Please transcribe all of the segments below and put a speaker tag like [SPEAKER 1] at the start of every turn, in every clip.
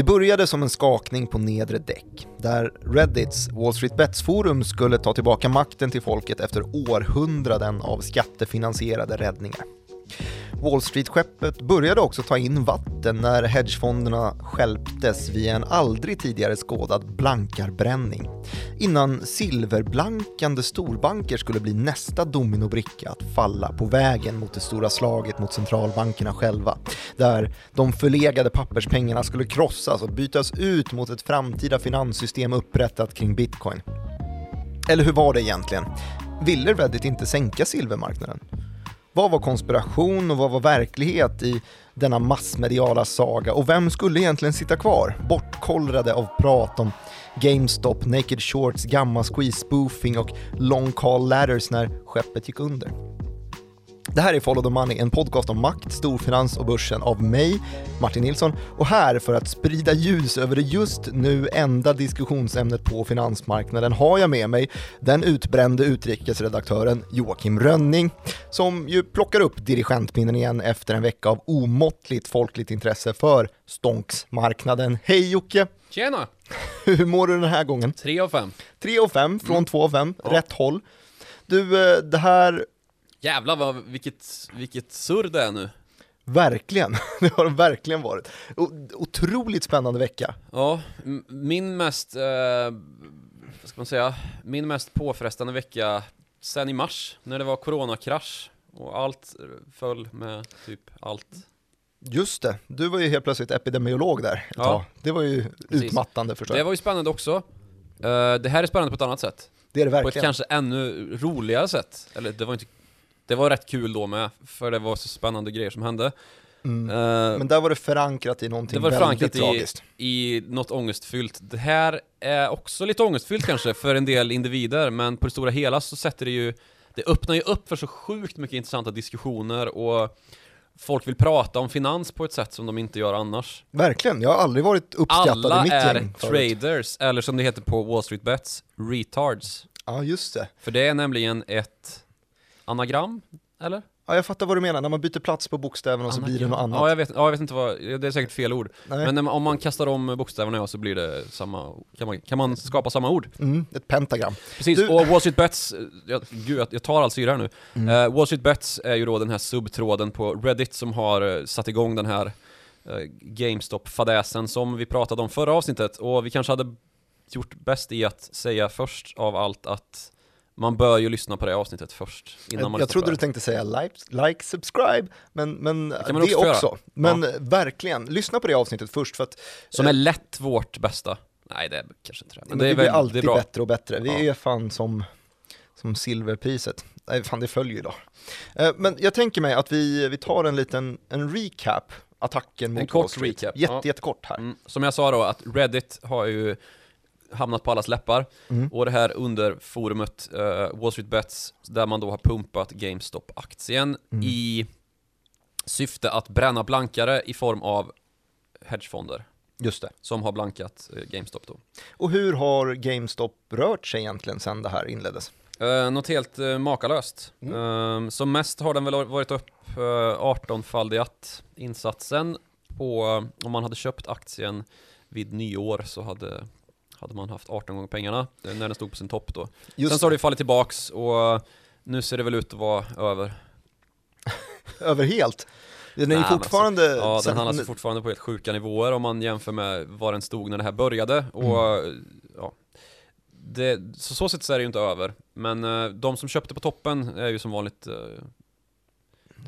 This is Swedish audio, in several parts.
[SPEAKER 1] Det började som en skakning på nedre däck, där Reddits Wall Street Bets-forum skulle ta tillbaka makten till folket efter århundraden av skattefinansierade räddningar. Wall Street-skeppet började också ta in vatten när hedgefonderna skälptes via en aldrig tidigare skådad blankarbränning. Innan silverblankande storbanker skulle bli nästa dominobricka att falla på vägen mot det stora slaget mot centralbankerna själva. Där de förlegade papperspengarna skulle krossas och bytas ut mot ett framtida finanssystem upprättat kring bitcoin. Eller hur var det egentligen? Ville Reddit inte sänka silvermarknaden? Vad var konspiration och vad var verklighet i denna massmediala saga och vem skulle egentligen sitta kvar, bortkollrade av prat om GameStop, Naked Shorts, Gamma Squeeze spoofing och Long Call Ladders när skeppet gick under? Det här är Follow the Money, en podcast om makt, storfinans och börsen av mig, Martin Nilsson, och här för att sprida ljus över det just nu enda diskussionsämnet på finansmarknaden har jag med mig den utbrände utrikesredaktören Joakim Rönning, som ju plockar upp dirigentpinnen igen efter en vecka av omåttligt folkligt intresse för stånksmarknaden. Hej Jocke!
[SPEAKER 2] Tjena!
[SPEAKER 1] Hur mår du den här gången?
[SPEAKER 2] 3 av 5.
[SPEAKER 1] 3 och 5 från
[SPEAKER 2] Mm.
[SPEAKER 1] 2 och 5,
[SPEAKER 2] Ja.
[SPEAKER 1] rätt håll. Du, eh, det här
[SPEAKER 2] Jävlar vad, vilket, vilket surr det är nu.
[SPEAKER 1] Verkligen, det har det verkligen varit. O- Otroligt spännande vecka.
[SPEAKER 2] Ja, min mest, eh, vad ska man säga, min mest påfrestande vecka sen i mars, när det var coronakrasch och allt föll med typ allt.
[SPEAKER 1] Just det, du var ju helt plötsligt epidemiolog där ett
[SPEAKER 2] Ja.
[SPEAKER 1] tag. Det var ju
[SPEAKER 2] Precis.
[SPEAKER 1] utmattande förstår
[SPEAKER 2] Det
[SPEAKER 1] jag.
[SPEAKER 2] var ju spännande också. Eh, det här är spännande på ett annat sätt.
[SPEAKER 1] Det är det
[SPEAKER 2] På ett
[SPEAKER 1] verkligen.
[SPEAKER 2] kanske ännu roligare sätt. Eller det var inte, det var rätt kul då med, för det var så spännande grejer som hände.
[SPEAKER 1] Mm.
[SPEAKER 2] Eh,
[SPEAKER 1] Men där var det förankrat i någonting
[SPEAKER 2] Det var
[SPEAKER 1] väldigt
[SPEAKER 2] förankrat i,
[SPEAKER 1] tragiskt.
[SPEAKER 2] i något ångestfyllt. Det här är också lite ångestfyllt kanske för en del individer, men på det stora hela så sätter det ju Det öppnar ju upp för så sjukt mycket intressanta diskussioner och Folk vill prata om finans på ett sätt som de inte gör annars.
[SPEAKER 1] Verkligen, jag har aldrig varit uppskattad
[SPEAKER 2] Alla
[SPEAKER 1] i mitt
[SPEAKER 2] är
[SPEAKER 1] gäng förut.
[SPEAKER 2] traders, eller som det heter på Wall Street Bets, retards.
[SPEAKER 1] Ja, just det.
[SPEAKER 2] För det är nämligen ett anagram, eller?
[SPEAKER 1] Ja, jag fattar vad du menar, när man byter plats på bokstäverna och så blir det något annat.
[SPEAKER 2] Ja, jag vet, ja, jag vet inte vad, det är säkert fel ord.
[SPEAKER 1] Nej.
[SPEAKER 2] Men man, om man kastar om bokstäverna ja, så blir det samma, kan man, kan man skapa samma ord?
[SPEAKER 1] Mm, ett pentagram.
[SPEAKER 2] Precis,
[SPEAKER 1] Du-
[SPEAKER 2] och Wall Street Bets, jag, gud jag- jag tar all syra här nu.
[SPEAKER 1] Mm.
[SPEAKER 2] Eh, Wall Street Bets är ju då den här subtråden på Reddit som har eh, satt igång den här eh, GameStop-fadäsen som vi pratade om förra avsnittet och vi kanske hade gjort bäst i att säga först av allt att man bör ju lyssna på det avsnittet först innan
[SPEAKER 1] Jag,
[SPEAKER 2] man
[SPEAKER 1] jag trodde du
[SPEAKER 2] det.
[SPEAKER 1] tänkte säga like, like subscribe, men, men det,
[SPEAKER 2] man också
[SPEAKER 1] också. Men verkligen, lyssna på det avsnittet först för att
[SPEAKER 2] Som är lätt vårt bästa. Nej det är kanske inte det.
[SPEAKER 1] Men
[SPEAKER 2] det
[SPEAKER 1] det
[SPEAKER 2] är
[SPEAKER 1] blir
[SPEAKER 2] väl,
[SPEAKER 1] alltid
[SPEAKER 2] det är
[SPEAKER 1] bättre och bättre. Vi
[SPEAKER 2] Ja.
[SPEAKER 1] är fan som, som silverpriset. Nej, fan det följer då. Eh, Men jag tänker mig att vi, vi tar en liten en recap, attacken mot
[SPEAKER 2] En kort
[SPEAKER 1] Wall Street.
[SPEAKER 2] recap,
[SPEAKER 1] Jätte,
[SPEAKER 2] ja.
[SPEAKER 1] Jättekort här.
[SPEAKER 2] Mm. Som jag sa då, att Reddit har ju hamnat på allas läppar.
[SPEAKER 1] Mm.
[SPEAKER 2] Och det här under forumet eh, Wall Street Bets, där man då har pumpat GameStop-aktien
[SPEAKER 1] Mm.
[SPEAKER 2] i syfte att bränna blankare i form av hedgefonder
[SPEAKER 1] Just det.
[SPEAKER 2] som har blankat eh, GameStop då.
[SPEAKER 1] Och hur har GameStop rört sig egentligen sedan det här inleddes?
[SPEAKER 2] Eh, något helt eh, makalöst.
[SPEAKER 1] Mm.
[SPEAKER 2] Eh, som mest har den väl varit upp eh, 18-faldigat insatsen på, om man hade köpt aktien vid nyår så hade, hade man haft 18 gånger pengarna eh, när den stod på sin topp då.
[SPEAKER 1] Just
[SPEAKER 2] Sen så har det fallit tillbaks och nu ser det väl ut att vara över.
[SPEAKER 1] över helt. Den är ju
[SPEAKER 2] men
[SPEAKER 1] fortfarande...
[SPEAKER 2] Ja, den
[SPEAKER 1] sen-
[SPEAKER 2] handlar alltså fortfarande på helt sjuka nivåer om man jämför med var den stod när det här började. Och
[SPEAKER 1] Mm.
[SPEAKER 2] ja, det, så så sätt så är det ju inte över. Men eh, de som köpte på toppen är ju som vanligt eh,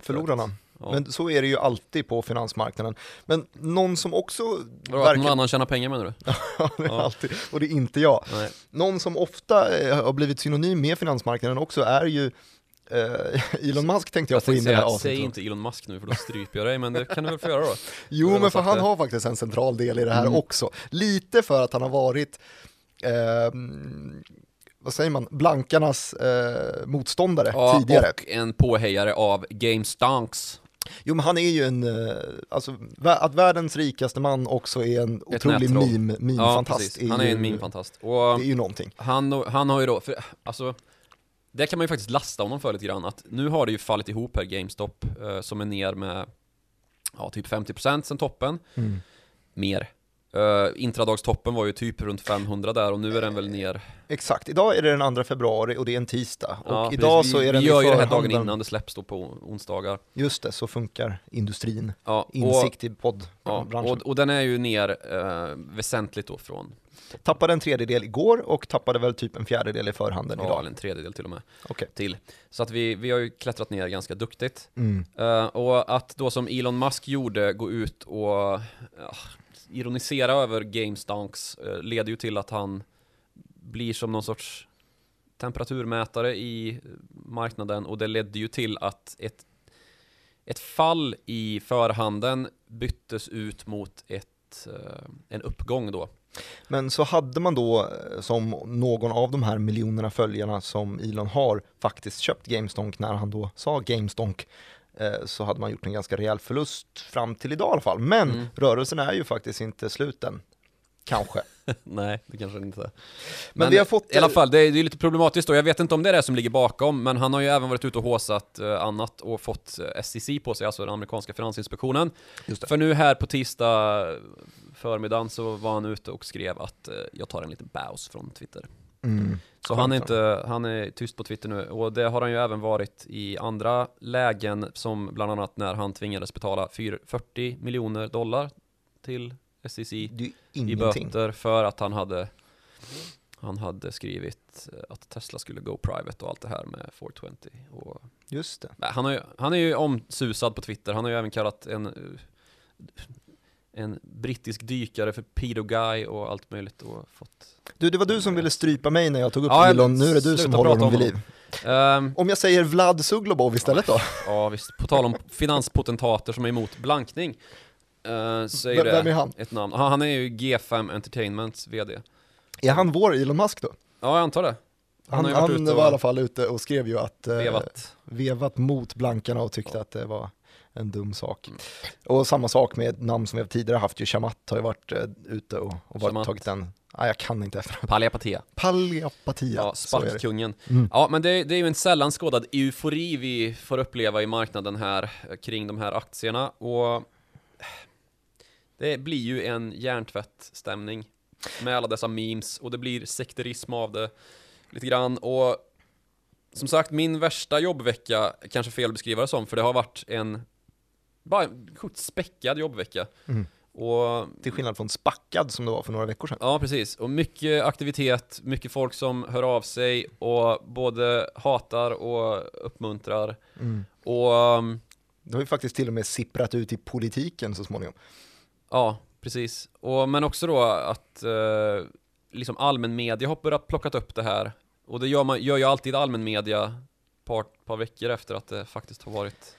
[SPEAKER 1] förlorarna.
[SPEAKER 2] Ja.
[SPEAKER 1] Men så är det ju alltid på finansmarknaden. Men någon som också
[SPEAKER 2] att någon
[SPEAKER 1] verkar...
[SPEAKER 2] annan tjänar pengar menar du?
[SPEAKER 1] Ja, det är
[SPEAKER 2] Ja.
[SPEAKER 1] alltid, och det är inte jag.
[SPEAKER 2] Nej.
[SPEAKER 1] Någon som ofta eh, har blivit synonym med finansmarknaden också är ju eh, Elon Musk tänkte jag,
[SPEAKER 2] Jag
[SPEAKER 1] få in i det här avsnittet.
[SPEAKER 2] säg inte Elon Musk nu för då stryper jag dig, men det kan du väl få göra då?
[SPEAKER 1] Jo, men för han
[SPEAKER 2] det.
[SPEAKER 1] har faktiskt en central del i det här
[SPEAKER 2] Mm.
[SPEAKER 1] också. Lite för att han har varit, eh, vad säger man, blankarnas eh, motståndare
[SPEAKER 2] Ja,
[SPEAKER 1] tidigare.
[SPEAKER 2] och en påhejare av GameStonks.
[SPEAKER 1] Jo, men han är ju en, eh, alltså att världens rikaste man också är en
[SPEAKER 2] Ett
[SPEAKER 1] otrolig meme,
[SPEAKER 2] Ja,
[SPEAKER 1] meme-fantast.
[SPEAKER 2] precis. Han är
[SPEAKER 1] ju-
[SPEAKER 2] en meme-fantast. Och
[SPEAKER 1] Det är ju någonting.
[SPEAKER 2] han, han har ju då, för, alltså det kan man ju faktiskt lasta honom för lite grann, att nu har det ju fallit ihop här GameStop, eh, som är ner med, ja typ 50% sen toppen,
[SPEAKER 1] Mm.
[SPEAKER 2] mer. Uh, intradagstoppen var ju typ runt 500 där och nu är den väl ner
[SPEAKER 1] Exakt, idag är det den 2 februari och det är en tisdag.
[SPEAKER 2] Ja,
[SPEAKER 1] och idag
[SPEAKER 2] precis.
[SPEAKER 1] så är den
[SPEAKER 2] Vi gör ju det här dagen innan det släpps då på onsdagar
[SPEAKER 1] Just det, så funkar industrin.
[SPEAKER 2] Ja, och,
[SPEAKER 1] Insikt i
[SPEAKER 2] ja,
[SPEAKER 1] poddbranschen.
[SPEAKER 2] och, och den är ju ner eh, väsentligt då från
[SPEAKER 1] Tappade en tredjedel igår och tappade väl typ en fjärdedel i förhanden
[SPEAKER 2] Ja,
[SPEAKER 1] idag.
[SPEAKER 2] eller en tredjedel till och med
[SPEAKER 1] Okej.
[SPEAKER 2] till Så att vi, vi har ju klättrat ner ganska duktigt
[SPEAKER 1] Mm.
[SPEAKER 2] Eh, och att då som Elon Musk gjorde gå ut och ja, ironisera över GameStonks eh, leder ju till att han blir som någon sorts temperaturmätare i marknaden och det ledde ju till att ett, ett fall i förhanden byttes ut mot ett, eh, en uppgång då.
[SPEAKER 1] Men så hade man då, eh, som någon av de här miljonerna följarna som Elon har, faktiskt köpt GameStonk när han då sa GameStonk, så hade man gjort en ganska rejäl förlust fram till idag i alla fall. Men
[SPEAKER 2] Mm.
[SPEAKER 1] rörelsen är ju faktiskt inte slut än. Kanske.
[SPEAKER 2] Nej, det kanske inte är.
[SPEAKER 1] Men, vi har fått...
[SPEAKER 2] I alla fall, det är, det är lite problematiskt då. Jag vet inte om det är det som ligger bakom, men han har ju även varit ute och håsat eh, annat och fått eh, SEC på sig, alltså den amerikanska finansinspektionen. För nu här på tisdag förmiddagen så var han ute och skrev att eh, jag tar en liten paus från Twitter.
[SPEAKER 1] Mm.
[SPEAKER 2] Så han är, inte, han är tyst på Twitter nu och det har han ju även varit i andra lägen som bland annat när han tvingades betala 4 40 miljoner dollar till SEC i böter för att han hade han hade skrivit eh, att Tesla skulle go private och allt det här med 420 och
[SPEAKER 1] Just det.
[SPEAKER 2] han, har ju, han är ju omsusad på Twitter, han har ju även kallat en eh, en brittisk dykare för pedo guy och allt möjligt och fått
[SPEAKER 1] Du, det var du som ville strypa mig när jag tog upp
[SPEAKER 2] Ja,
[SPEAKER 1] Elon, nu är det du som håller honom
[SPEAKER 2] om
[SPEAKER 1] vid liv.
[SPEAKER 2] Ehm,
[SPEAKER 1] Om jag säger Vlad Suglobov istället då?
[SPEAKER 2] Ja visst, på tal om finanspotentater som är emot blankning uh, Så är
[SPEAKER 1] V- vem är han?
[SPEAKER 2] ett namn, han, han är ju G5 Entertainments VD
[SPEAKER 1] Är han vår Elon Musk då?
[SPEAKER 2] Ja jag antar det
[SPEAKER 1] Han, han,
[SPEAKER 2] och
[SPEAKER 1] var i alla fall ute och skrev ju att eh,
[SPEAKER 2] vevat
[SPEAKER 1] vevat mot blankarna och tyckte att det var en dum sak.
[SPEAKER 2] Mm.
[SPEAKER 1] Och samma sak med ett namn som vi tidigare haft, ju Shamat har ju varit eh, ute och, och varit, tagit en, nej jag kan inte efter
[SPEAKER 2] Palliapatia
[SPEAKER 1] Palliapatia.
[SPEAKER 2] Ja, sparkkungen
[SPEAKER 1] Mm.
[SPEAKER 2] Ja men det, det är ju en sällan skådad eufori vi får uppleva i marknaden här eh, kring de här aktierna och eh, det blir ju en hjärntvättstämning med alla dessa memes och det blir sekterism av det lite grann och som sagt min värsta jobbvecka, kanske fel att beskriva det som, för det har varit en bara en sjukt späckad jobbvecka
[SPEAKER 1] Mm.
[SPEAKER 2] och
[SPEAKER 1] Till skillnad från spackad som det var för några veckor sedan.
[SPEAKER 2] Ja, precis. Och mycket aktivitet, mycket folk som hör av sig och både hatar och uppmuntrar.
[SPEAKER 1] Mm.
[SPEAKER 2] Och um,
[SPEAKER 1] Det har ju faktiskt till och med sipprat ut i politiken så småningom.
[SPEAKER 2] ja, precis. Och, men också då att eh, liksom allmän media har börjat plockat upp det här. Och det gör, man, gör ju alltid allmän media ett par, par veckor efter att det faktiskt har varit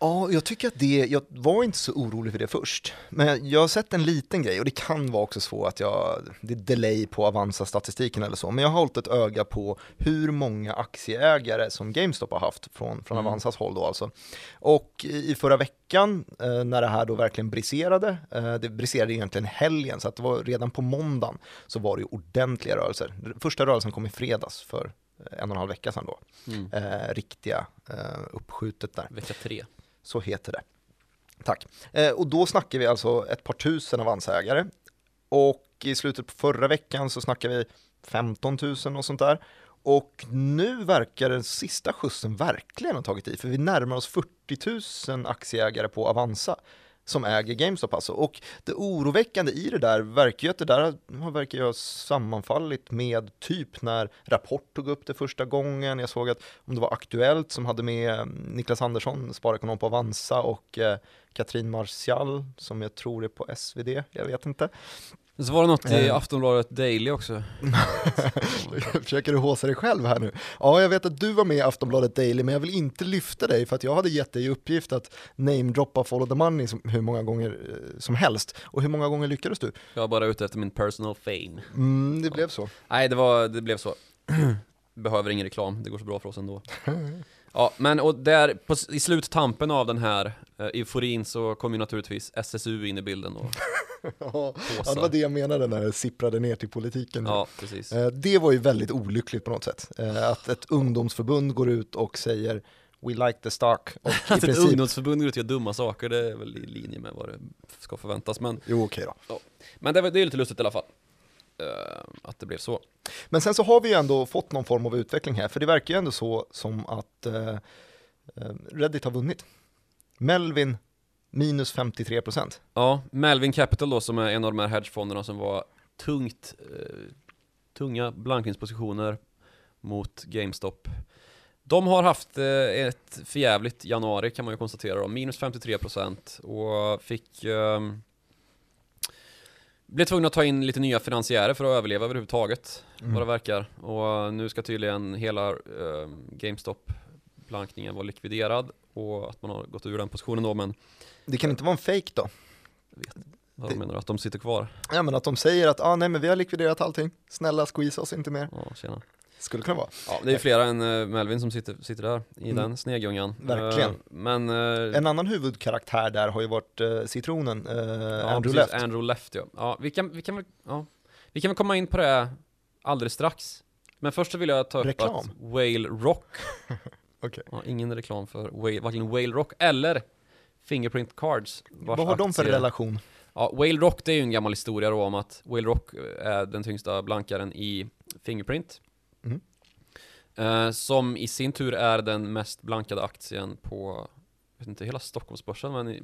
[SPEAKER 1] Ja, jag tycker att det, jag var inte så orolig för det först. Men jag har sett en liten grej och det kan vara också så att jag, det är delay på Avanza-statistiken eller så, men jag har hållit ett öga på hur många aktieägare som GameStop har haft från, från
[SPEAKER 2] Mm.
[SPEAKER 1] Avanzas håll då alltså. Och i förra veckan, eh, när det här då verkligen briserade, eh, det briserade egentligen helgen, så att det var redan på måndagen så var det ju ordentliga rörelser. Första rörelsen kom i fredags för en och en halv vecka sedan då.
[SPEAKER 2] mm,
[SPEAKER 1] Eh, riktiga eh, uppskjutet där.
[SPEAKER 2] vecka tre.
[SPEAKER 1] Så heter det. Tack. Eh, och då snackar vi alltså ett par tusen avansägare. Och i slutet på förra veckan så snackar vi 15 000 och sånt där. Och nu verkar den sista skjutsen verkligen ha tagit i, för vi närmar oss 40 000 aktieägare på Avanza som äger GameStop alltså. Och det oroväckande i det där verkar ju att det där verkar ju ha sammanfallit med typ när Rapport tog upp det första gången. Jag såg att om det var Aktuellt som hade med mm, Niklas Andersson, sparekonom på Avanza och eh, Katrin Martial som jag tror är på SvD, jag vet inte.
[SPEAKER 2] Så var det något i
[SPEAKER 1] Eh.
[SPEAKER 2] Aftonbladet Daily också.
[SPEAKER 1] Försöker du håsa dig själv här nu? Ja, jag vet att du var med i Aftonbladet Daily, men jag vill inte lyfta dig för att jag hade gett dig i uppgift att namedroppa Follow the Money som, hur många gånger eh, som helst. Och hur många gånger lyckades du?
[SPEAKER 2] Jag var bara ute efter min personal fame.
[SPEAKER 1] Mm, det blev så.
[SPEAKER 2] Nej, det, var, det blev så. Behöver ingen reklam, det går så bra för oss ändå. Ja, men och där, på, i sluttampen av den här eh, euforin så kom ju naturligtvis SSU in i bilden och
[SPEAKER 1] Ja, det var det jag menade när det sipprade ner till politiken.
[SPEAKER 2] Ja, precis.
[SPEAKER 1] Eh, Det var ju väldigt olyckligt på något sätt. Eh, Att ett ungdomsförbund går ut och säger We like the stock. Och
[SPEAKER 2] Att ett
[SPEAKER 1] princip...
[SPEAKER 2] ungdomsförbund går ut och gör dumma saker, det är väl i linje med vad det ska förväntas. Men,
[SPEAKER 1] Jo, okej då.
[SPEAKER 2] men det, är- det är lite lustigt i alla fall. Eh, att det blev så.
[SPEAKER 1] Men sen så har vi ju ändå fått någon form av utveckling här, för det verkar ju ändå så som att eh, eh, Reddit har vunnit. Melvin minus 53 procent.
[SPEAKER 2] Ja, Melvin Capital då som är en av de här hedgefonderna som var tungt, eh, tunga blankningspositioner mot GameStop. De har haft eh, ett förjävligt januari kan man ju konstatera då, minus 53% och fick ehm, blev tvungna att ta in lite nya finansiärer för att överleva överhuvudtaget, vad det verkar. Och nu ska tydligen hela eh, GameStop-blankningen vara likviderad och att man har gått ur den positionen då, men
[SPEAKER 1] Det kan inte vara en fake då?
[SPEAKER 2] vad
[SPEAKER 1] Det-
[SPEAKER 2] menar du? Att de sitter kvar?
[SPEAKER 1] Ja men att de säger att ah, nej men vi har likviderat allting, snälla squeeze oss inte mer.
[SPEAKER 2] Ja, tjena.
[SPEAKER 1] Skulle kunna vara.
[SPEAKER 2] Ja, det är flera än eh, Melvin som sitter, sitter där i
[SPEAKER 1] Mm.
[SPEAKER 2] den snegungan.
[SPEAKER 1] Verkligen.
[SPEAKER 2] Eh, men... eh,
[SPEAKER 1] En annan huvudkaraktär där har ju varit eh, citronen, eh,
[SPEAKER 2] ja,
[SPEAKER 1] Andrew Left.
[SPEAKER 2] Andrew Left ja. ja, vi kan, vi kan väl, ja. Vi kan väl komma in på det alldeles strax. Men först så vill jag ta upp
[SPEAKER 1] Reklam.
[SPEAKER 2] att Whale Rock,
[SPEAKER 1] Okej.
[SPEAKER 2] ja, ingen reklam för Whale, varken Whale Rock eller Fingerprint Cards.
[SPEAKER 1] Vad har de för relation?
[SPEAKER 2] Ja, Whale Rock det är ju en gammal historia då om att Whale Rock är den tyngsta blankaren i Fingerprint. Eh, som i sin tur är den mest blankade aktien på, jag vet inte hela Stockholmsbörsen men i,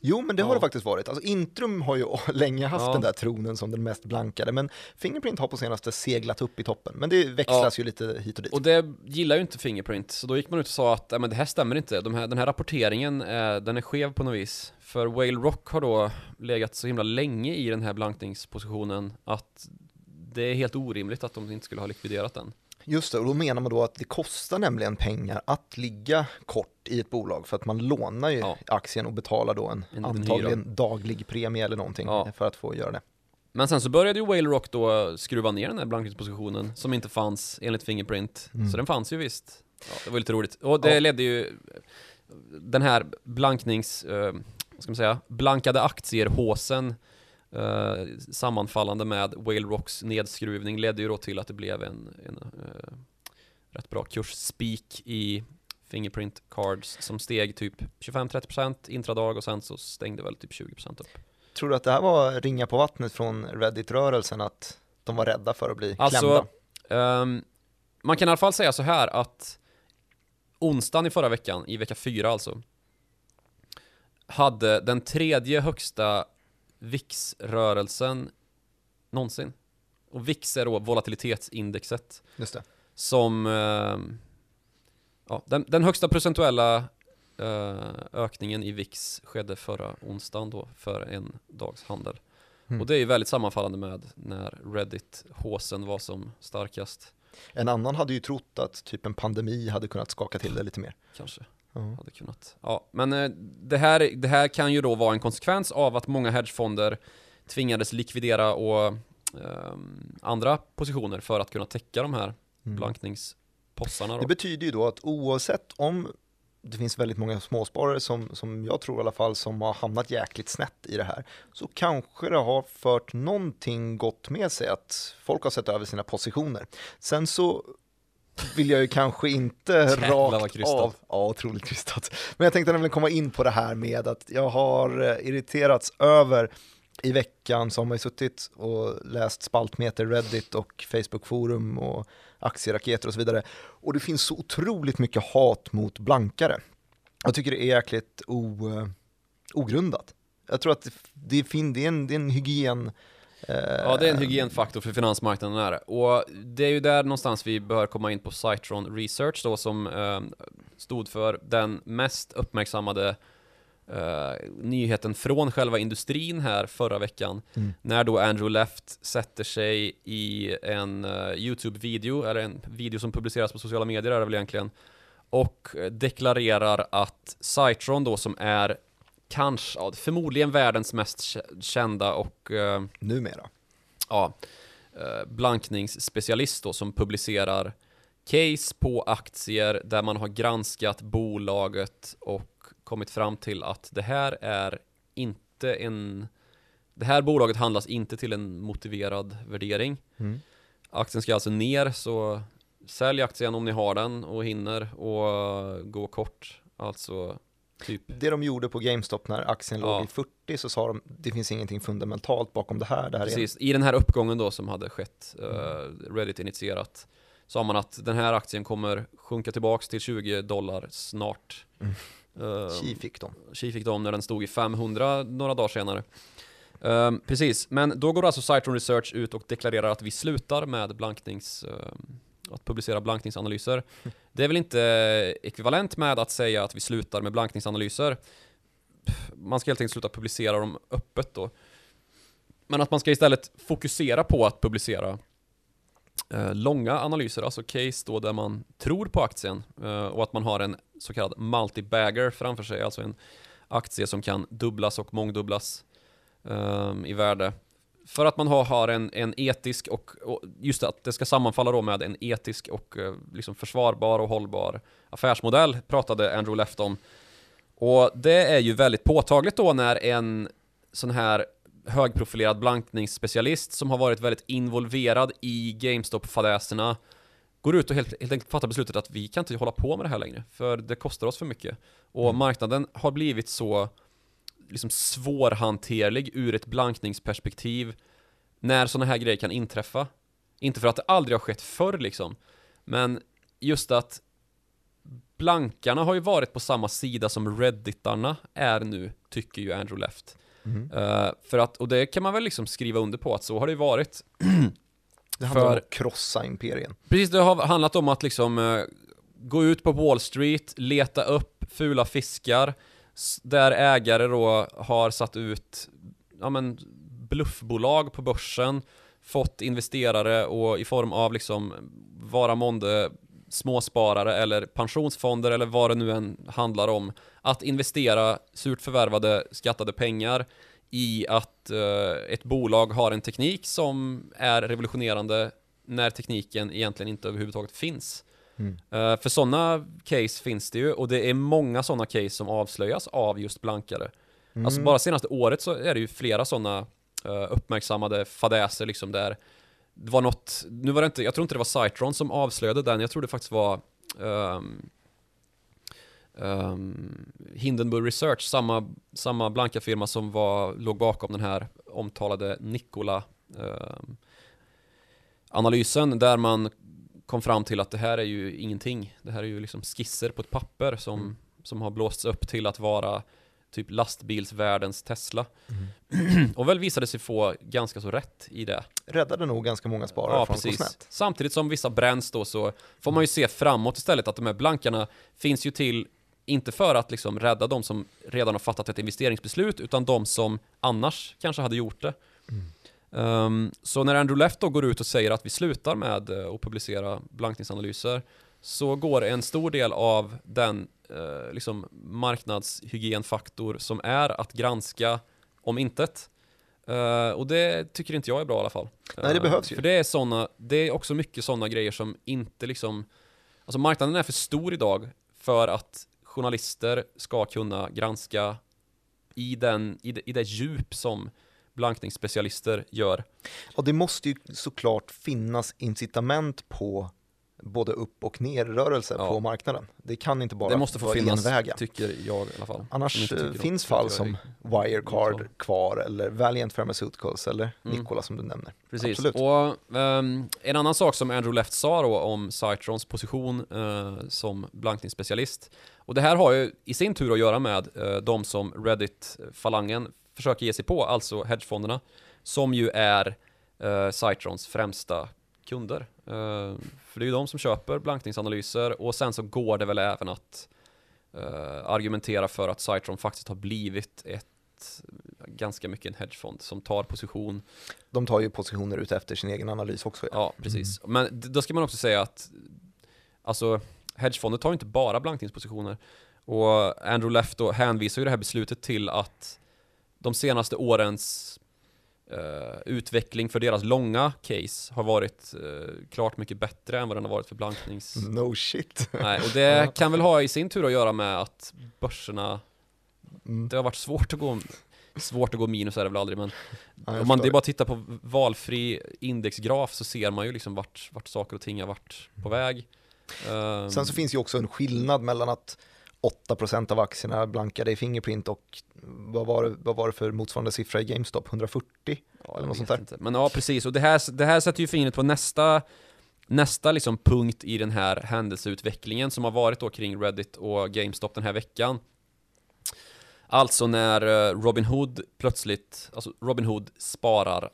[SPEAKER 1] Jo men det har
[SPEAKER 2] Ja.
[SPEAKER 1] det faktiskt varit. Alltså Intrum har ju länge haft
[SPEAKER 2] Ja.
[SPEAKER 1] den där tronen som den mest blankade, men Fingerprint har på senaste seglat upp i toppen. Men det växlas ju lite hit och dit.
[SPEAKER 2] Och det gillar ju inte Fingerprint, så då gick man ut och sa att "Nej, men det här stämmer inte. De här, den här rapporteringen, är, den är skev på något vis. För Whale Rock har då legat så himla länge i den här blankningspositionen att det är helt orimligt att de inte skulle ha likviderat den.
[SPEAKER 1] Just det, och då menar man då att det kostar nämligen pengar att ligga kort i ett bolag för att man lånar ju
[SPEAKER 2] Ja.
[SPEAKER 1] aktien och betalar då en,
[SPEAKER 2] En
[SPEAKER 1] antagligen daglig premie eller någonting
[SPEAKER 2] Ja.
[SPEAKER 1] för att få göra det.
[SPEAKER 2] Men sen så började ju Whale Rock då skruva ner den här blankningspositionen som inte fanns enligt Fingerprint.
[SPEAKER 1] Mm.
[SPEAKER 2] Så den fanns ju visst. Ja, det var lite roligt. Och det ledde ju den här blanknings, eh, vad ska man säga, blankade aktier-håsen eh, sammanfallande med Whale Rocks nedskruvning ledde ju då till att det blev en, en eh, rätt bra kursspik i Fingerprint Cards som steg typ 25-30% intradag och sen så stängde väl typ 20% upp.
[SPEAKER 1] Tror du att det här var ringa på vattnet från Reddit-rörelsen att de var rädda för att bli
[SPEAKER 2] Alltså,
[SPEAKER 1] klämda?
[SPEAKER 2] Ehm, man kan i alla fall säga så här att onsdagen i förra veckan, i vecka fyra alltså, hade den tredje högsta VIX-rörelsen någonsin. Och VIX är då volatilitetsindexet
[SPEAKER 1] Just det.
[SPEAKER 2] som, ehm, ja, den, den högsta procentuella eh, ökningen i VIX skedde förra onsdagen då, för en dags handel.
[SPEAKER 1] Mm.
[SPEAKER 2] Och det är ju väldigt sammanfallande med när Reddit-håsen var som starkast.
[SPEAKER 1] En annan hade ju trott att typ en pandemi hade kunnat skaka till det lite mer.
[SPEAKER 2] Kanske
[SPEAKER 1] Ja.
[SPEAKER 2] hade kunnat. Ja, men eh, det här, det här kan ju då vara en konsekvens av att många hedgefonder tvingades likvidera och ehm, andra positioner för att kunna täcka de här
[SPEAKER 1] Mm.
[SPEAKER 2] blankningspossarna
[SPEAKER 1] Det
[SPEAKER 2] då.
[SPEAKER 1] betyder ju då att oavsett om det finns väldigt många småsparare som, som jag tror i alla fall som har hamnat jäkligt snett i det här så kanske det har fört någonting gott med sig att folk har sett över sina positioner. Sen så vill jag ju kanske inte
[SPEAKER 2] Jävlar
[SPEAKER 1] rakt av, ja otroligt krystat, men jag tänkte nämligen komma in på det här med att jag har eh, irriterats över i veckan så har ju suttit och läst spaltmeter Reddit och Facebook-forum och aktieraketer och så vidare. Och det finns så otroligt mycket hat mot blankare. Jag tycker det är jäkligt o, eh, ogrundat. Jag tror att det, det, fin, det, är, en, det är en hygien... eh,
[SPEAKER 2] Ja, det är en hygienfaktor för finansmarknaden är Och det är ju där någonstans vi bör komma in på Citron Research då som eh, stod för den mest uppmärksammade eh, nyheten från själva industrin här förra veckan.
[SPEAKER 1] Mm.
[SPEAKER 2] När då Andrew Left sätter sig i en eh, YouTube-video, eller en video som publiceras på sociala medier är det väl egentligen, och deklarerar att Citron då som är kanske, ja, förmodligen världens mest kä- kända och eh,
[SPEAKER 1] Numera.
[SPEAKER 2] ja, eh, blankningsspecialist då som publicerar case på aktier där man har granskat bolaget och kommit fram till att det här är inte en det här bolaget handlas inte till en motiverad värdering.
[SPEAKER 1] Mm.
[SPEAKER 2] Aktien ska alltså ner så sälj aktien om ni har den och hinner och gå kort. Alltså typ.
[SPEAKER 1] Det de gjorde på GameStop när aktien
[SPEAKER 2] Ja.
[SPEAKER 1] låg i 40 så sa de det finns ingenting fundamentalt bakom det här. Det här är
[SPEAKER 2] Precis, i den här uppgången då som hade skett, eh, Reddit initierat, sa man att den här aktien kommer sjunka tillbaks till 20 dollar snart.
[SPEAKER 1] Mm.
[SPEAKER 2] Eh,
[SPEAKER 1] Chi fick de.
[SPEAKER 2] Chi fick de när den stod i 500 några dagar senare. Ehm, precis, men då går alltså Citron Research ut och deklarerar att vi slutar med blanknings, ehm, att publicera blankningsanalyser. Det är väl inte eh, ekvivalent med att säga att vi slutar med blankningsanalyser. Man ska helt enkelt sluta publicera dem öppet då. Men att man ska istället fokusera på att publicera eh, långa analyser, alltså case då där man tror på aktien eh, och att man har en så kallad multi-bagger framför sig, alltså en aktie som kan dubblas och mångdubblas eh, i värde. För att man har, har en, en etisk och, och just att det ska sammanfalla då med en etisk och eh, liksom försvarbar och hållbar affärsmodell pratade Andrew Left om. Och det är ju väldigt påtagligt då när en sån här högprofilerad blankningsspecialist som har varit väldigt involverad i GameStop-fadäserna går ut och helt, helt enkelt fattar beslutet att vi kan inte hålla på med det här längre, för det kostar oss för mycket. Och
[SPEAKER 1] Mm.
[SPEAKER 2] marknaden har blivit så liksom svårhanterlig ur ett blankningsperspektiv när sådana här grejer kan inträffa. Inte för att det aldrig har skett förr liksom, men just att blankarna har ju varit på samma sida som redditarna är nu, tycker ju Andrew Left.
[SPEAKER 1] Mm.
[SPEAKER 2] Eh, för att, och det kan man väl liksom skriva under på att så har det ju varit.
[SPEAKER 1] Det handlar om
[SPEAKER 2] För-
[SPEAKER 1] att krossa imperien.
[SPEAKER 2] Precis, det har handlat om att liksom eh, gå ut på Wall Street, leta upp fula fiskar, där ägare då har satt ut ja, men, bluffbolag på börsen, fått investerare och i form av liksom vara månde småsparare eller pensionsfonder eller vad det nu än handlar om, att investera surt förvärvade skattade pengar i att eh, ett bolag har en teknik som är revolutionerande när tekniken egentligen inte överhuvudtaget finns.
[SPEAKER 1] Mm.
[SPEAKER 2] Eh, för sådana case finns det ju och det är många sådana case som avslöjas av just blankare.
[SPEAKER 1] Mm.
[SPEAKER 2] Alltså bara senaste året så är det ju flera sådana uppmärksammade fadäser liksom där det var något, nu var det inte, jag tror inte det var Citron som avslöjade den, jag tror det faktiskt var ehm, ehm, Hindenburg Research, samma, samma blanka firma som var, låg bakom den här omtalade Nikola ehm, analysen där man kom fram till att det här är ju ingenting. Det här är ju liksom skisser på ett papper som,
[SPEAKER 1] Mm.
[SPEAKER 2] som har blåsts upp till att vara typ lastbilsvärldens Tesla.
[SPEAKER 1] Mm.
[SPEAKER 2] Och väl visade sig få ganska så rätt i det.
[SPEAKER 1] Räddade nog ganska många sparare
[SPEAKER 2] Ja,
[SPEAKER 1] från
[SPEAKER 2] precis.
[SPEAKER 1] Cosnet.
[SPEAKER 2] Samtidigt som vissa bränns då så får man ju se framåt istället att de här blankarna finns ju till inte för att liksom rädda de som redan har fattat ett investeringsbeslut utan de som annars kanske hade gjort det.
[SPEAKER 1] Mm.
[SPEAKER 2] Ehm, så när Andrew Left då går ut och säger att vi slutar med eh, att publicera blankningsanalyser så går en stor del av den eh, liksom marknadshygienfaktor som är att granska om intet. Eh, och det tycker inte jag är bra i alla fall.
[SPEAKER 1] Nej, det
[SPEAKER 2] Eh,
[SPEAKER 1] behövs ju.
[SPEAKER 2] För det är, såna, det är också mycket sådana grejer som inte liksom Alltså marknaden är för stor idag för att journalister ska kunna granska i, den, i, det, i det djup som blankningsspecialister gör.
[SPEAKER 1] Och det måste ju såklart finnas incitament på både upp och nerrörelse
[SPEAKER 2] Ja.
[SPEAKER 1] på marknaden. Det kan inte bara
[SPEAKER 2] det måste få
[SPEAKER 1] vara
[SPEAKER 2] finnas,
[SPEAKER 1] enväga.
[SPEAKER 2] tycker jag i alla fall.
[SPEAKER 1] Annars eh, finns fall som Wirecard kvar eller Valiant Pharmaceuticals eller
[SPEAKER 2] Mm.
[SPEAKER 1] Nikola som du nämner.
[SPEAKER 2] Precis.
[SPEAKER 1] Absolut.
[SPEAKER 2] Och ehm, en annan sak som Andrew Left sa då om Citrons position eh, som blankningsspecialist. Och det här har ju i sin tur att göra med eh, de som Reddit-falangen försöker ge sig på, alltså hedgefonderna, som ju är eh, Citrons främsta kunder. Eh, för det är ju de som köper blankningsanalyser och sen så går det väl även att eh, argumentera för att Citron faktiskt har blivit ett ganska mycket en hedgefond som tar position
[SPEAKER 1] De tar ju positioner ut efter sin egen analys också. Ja.
[SPEAKER 2] Ja, precis. Men d- då ska man också säga att alltså, hedgefonder tar ju inte bara blankningspositioner. Och Andrew Left då hänvisar ju det här beslutet till att de senaste årens eh, utveckling för deras långa case har varit eh, klart mycket bättre än vad den har varit för blanknings...
[SPEAKER 1] No shit.
[SPEAKER 2] Nej, och det kan väl ha i sin tur att göra med att börserna
[SPEAKER 1] Mm.
[SPEAKER 2] det har varit svårt att gå svårt att gå minus är det väl aldrig men
[SPEAKER 1] Ja,
[SPEAKER 2] om man, det är bara att titta på valfri indexgraf så ser man ju liksom vart, vart saker och ting har varit på väg. Ehm,
[SPEAKER 1] Sen så finns ju också en skillnad mellan att 8% av aktierna blankade i Fingerprint och vad var, det, vad var det för motsvarande siffra i GameStop? 140?
[SPEAKER 2] Ja,
[SPEAKER 1] Eller något sånt där.
[SPEAKER 2] Inte. Men ja, precis. Och det här, det här sätter ju fingret på nästa, nästa liksom punkt i den här händelseutvecklingen som har varit då kring Reddit och GameStop den här veckan. Alltså när eh, Robinhood plötsligt, alltså Robinhood sparar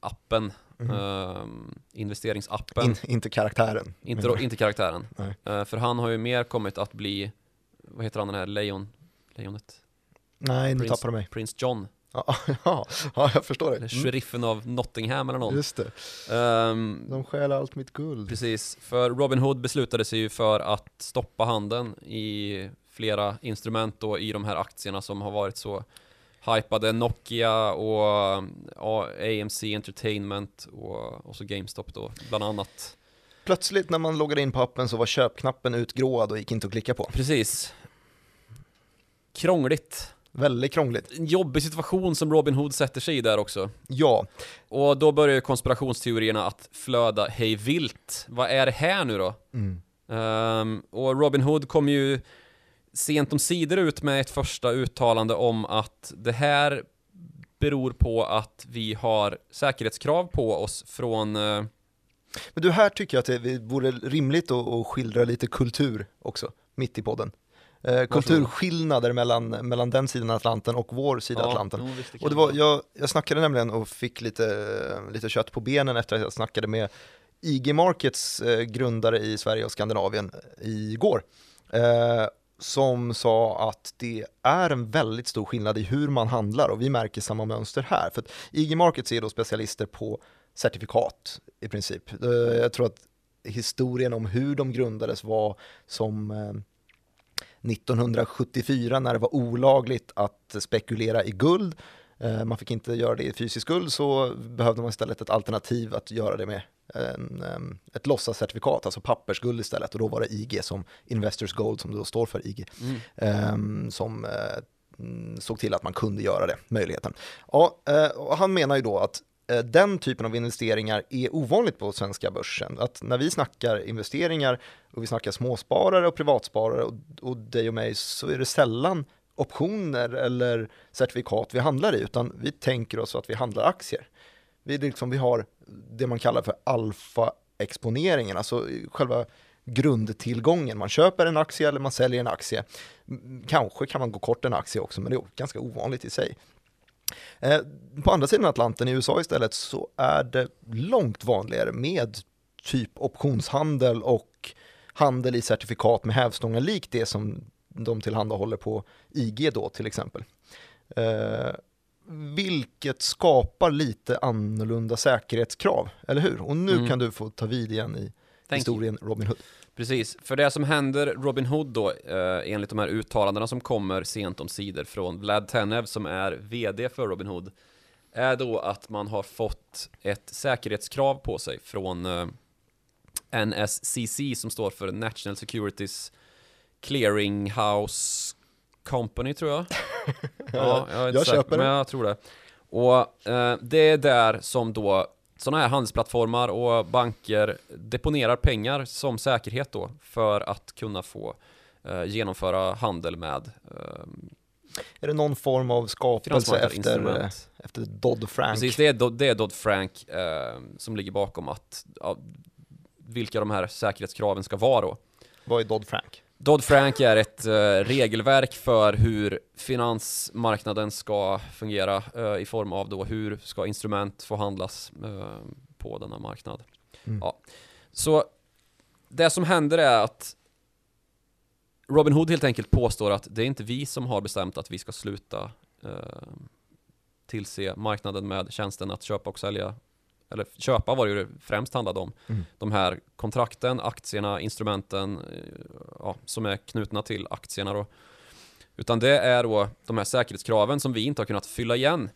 [SPEAKER 2] appen, ehm, investeringsappen,
[SPEAKER 1] In, inte karaktären.
[SPEAKER 2] inte, inte karaktären. Eh, för han har ju mer kommit att bli, vad heter han den här lejon, lejonet?
[SPEAKER 1] Nej, nu
[SPEAKER 2] Prince-
[SPEAKER 1] tappar du mig.
[SPEAKER 2] Prins John,
[SPEAKER 1] Ja, ja, ja, jag förstår det.
[SPEAKER 2] eller
[SPEAKER 1] Mm,
[SPEAKER 2] sheriffen av Nottingham eller någon.
[SPEAKER 1] just det.
[SPEAKER 2] Ehm,
[SPEAKER 1] De stjäl allt mitt guld.
[SPEAKER 2] Precis, för Robin Hood beslutade sig ju för att stoppa handeln i flera instrument då i de här aktierna som har varit så hypade. Nokia och ja, AMC Entertainment och, och så GameStop då, bland annat.
[SPEAKER 1] Plötsligt när man loggade in på appen så var köpknappen utgråad och gick inte att klicka på.
[SPEAKER 2] Precis. Krångligt.
[SPEAKER 1] Väldigt krångligt.
[SPEAKER 2] En jobbig situation som Robin Hood sätter sig i där också.
[SPEAKER 1] Ja,
[SPEAKER 2] Och då börjar ju konspirationsteorierna att flöda hej vilt. Vad är det här nu då?
[SPEAKER 1] mm.
[SPEAKER 2] Ehm, och Robin Hood kom ju sent om sidor ut med ett första uttalande om att det här beror på att vi har säkerhetskrav på oss från eh,
[SPEAKER 1] Men du, här tycker jag att det vore rimligt att, skildra lite kultur också, mitt i podden. Eh, kulturskillnader mellan, mellan den sidan Atlanten och vår sida av Atlanten.
[SPEAKER 2] jo, kan
[SPEAKER 1] Och det var, jag, jag snackade nämligen och fick lite, lite kött på benen efter att jag snackade med IG Markets eh, grundare i Sverige och Skandinavien igår. Eh, som sa att det är en väldigt stor skillnad i hur man handlar och vi märker samma mönster här. För IG Markets är då specialister på certifikat i princip. Eh, jag tror att historien om hur de grundades var som eh, 1974 när det var olagligt att spekulera i guld. Eh, Man fick inte göra det i fysisk guld så behövde man istället ett alternativ att göra det med en, ett låtsascertifikat, alltså pappersguld istället. Och då var det IG som Investors Gold, som det då står för IG,
[SPEAKER 2] Mm.
[SPEAKER 1] em, som eh, såg till att man kunde göra det, möjligheten. Ja, eh, han menar ju då att eh, Eh, den typen av investeringar är ovanligt på svenska börsen. Att när vi snackar investeringar och vi snackar småsparare och privatsparare och, och dig och mig så är det sällan optioner eller certifikat vi handlar i utan vi tänker oss att vi handlar aktier. Vi, liksom, vi har det man kallar för alfa-exponeringen, alltså själva grundtillgången. Man köper en aktie eller man säljer en aktie. Kanske kan man gå kort en aktie också, men det är ganska ovanligt i sig. Eh, På andra sidan Atlanten i USA istället så är det långt vanligare med typ optionshandel och handel i certifikat med hävstångar likt det som de tillhandahåller på IG då till exempel. Eh, vilket skapar lite annorlunda säkerhetskrav, eller hur? Och nu
[SPEAKER 2] Mm.
[SPEAKER 1] kan du få ta vid igen i
[SPEAKER 2] Thank you.
[SPEAKER 1] historien Robin Hood.
[SPEAKER 2] Precis, för det som händer Robin Hood då, eh, enligt de här uttalandena som kommer sent om sidor från Vlad Tenev som är VD för Robin Hood, är då att man har fått ett säkerhetskrav på sig från eh, NSCC som står för National Securities Clearinghouse Company tror jag. ja, jag, är inte
[SPEAKER 1] Jag
[SPEAKER 2] säker. Men jag tror det. Och eh, det är där som då sådana här handelsplattformar och banker deponerar pengar som säkerhet då för att kunna få eh, genomföra handel med eh,
[SPEAKER 1] Är det någon form av skapelse efter, eh, efter Dodd-Frank?
[SPEAKER 2] Precis, det är, det är Dodd-Frank eh, som ligger bakom att vilka de här säkerhetskraven ska vara då.
[SPEAKER 1] Vad är Dodd-Frank?
[SPEAKER 2] Dodd-Frank är ett eh, regelverk för hur finansmarknaden ska fungera eh, i form av då hur ska instrument få handlas eh, på denna marknad.
[SPEAKER 1] Mm.
[SPEAKER 2] Ja. Så det som händer är att Robin Hood helt enkelt påstår att det är inte vi som har bestämt att vi ska sluta eh, tillse marknaden med tjänsten att köpa och sälja eller köpa var det ju det främst handlade om.
[SPEAKER 1] Mm.
[SPEAKER 2] De här kontrakten, aktierna, instrumenten eh, ja, som är knutna till aktierna då. Utan det är då de här säkerhetskraven som vi inte har kunnat fylla igen.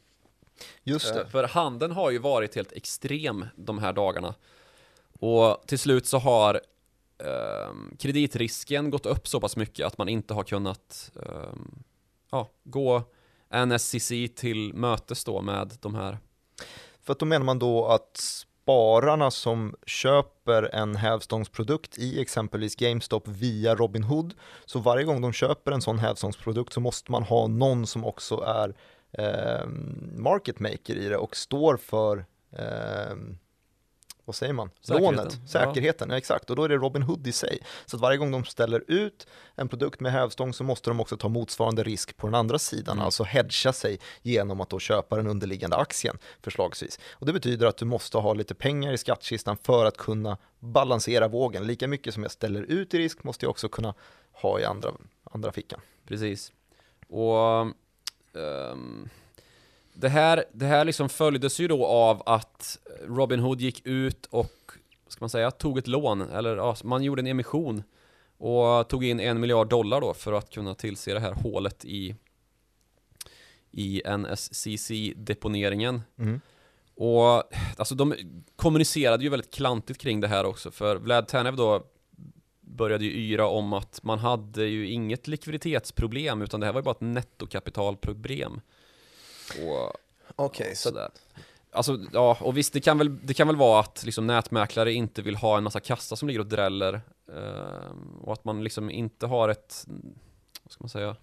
[SPEAKER 1] Just det.
[SPEAKER 2] Eh, För handeln har ju varit helt extrem de här dagarna. Och till slut så har ehm, kreditrisken gått upp så pass mycket att man inte har kunnat ehm, ja, gå NSCC till mötes då med de här
[SPEAKER 1] för att då menar man då att spararna som köper en hävstångsprodukt i exempelvis GameStop via Robinhood, så varje gång de köper en sån hävstångsprodukt så måste man ha någon som också är eh, market maker i det och står för eh, vad säger man?
[SPEAKER 2] Säkerheten.
[SPEAKER 1] Lånet, säkerheten, ja. exakt. Och då är det Robinhood i sig. Så att varje gång de ställer ut en produkt med hävstång så måste de också ta motsvarande risk på den andra sidan,
[SPEAKER 2] Mm.
[SPEAKER 1] alltså hedga sig genom att då köpa den underliggande aktien förslagsvis. Och det betyder att du måste ha lite pengar i skattkistan för att kunna balansera vågen. Lika mycket som jag ställer ut i risk måste jag också kunna ha i andra, andra fickan.
[SPEAKER 2] Precis. Och ehm, det här, det här liksom följdes ju då av att Robin Hood gick ut och, ska man säga, tog ett lån, eller ja, man gjorde en emission och tog in en miljard dollar då för att kunna tillse det här hålet i i NSCC-deponeringen.
[SPEAKER 1] Mm.
[SPEAKER 2] Och alltså de kommunicerade ju väldigt klantigt kring det här också, för Vlad Tanev då började ju yra om att man hade ju inget likviditetsproblem, utan det här var ju bara ett nettokapitalproblem. Och
[SPEAKER 1] Okej, så
[SPEAKER 2] sådär. Alltså, ja, och visst, det kan väl, det kan väl vara att liksom nätmäklare inte vill ha en massa kassa som ligger och dräller. Eh, och att man liksom inte har ett, vad ska man säga,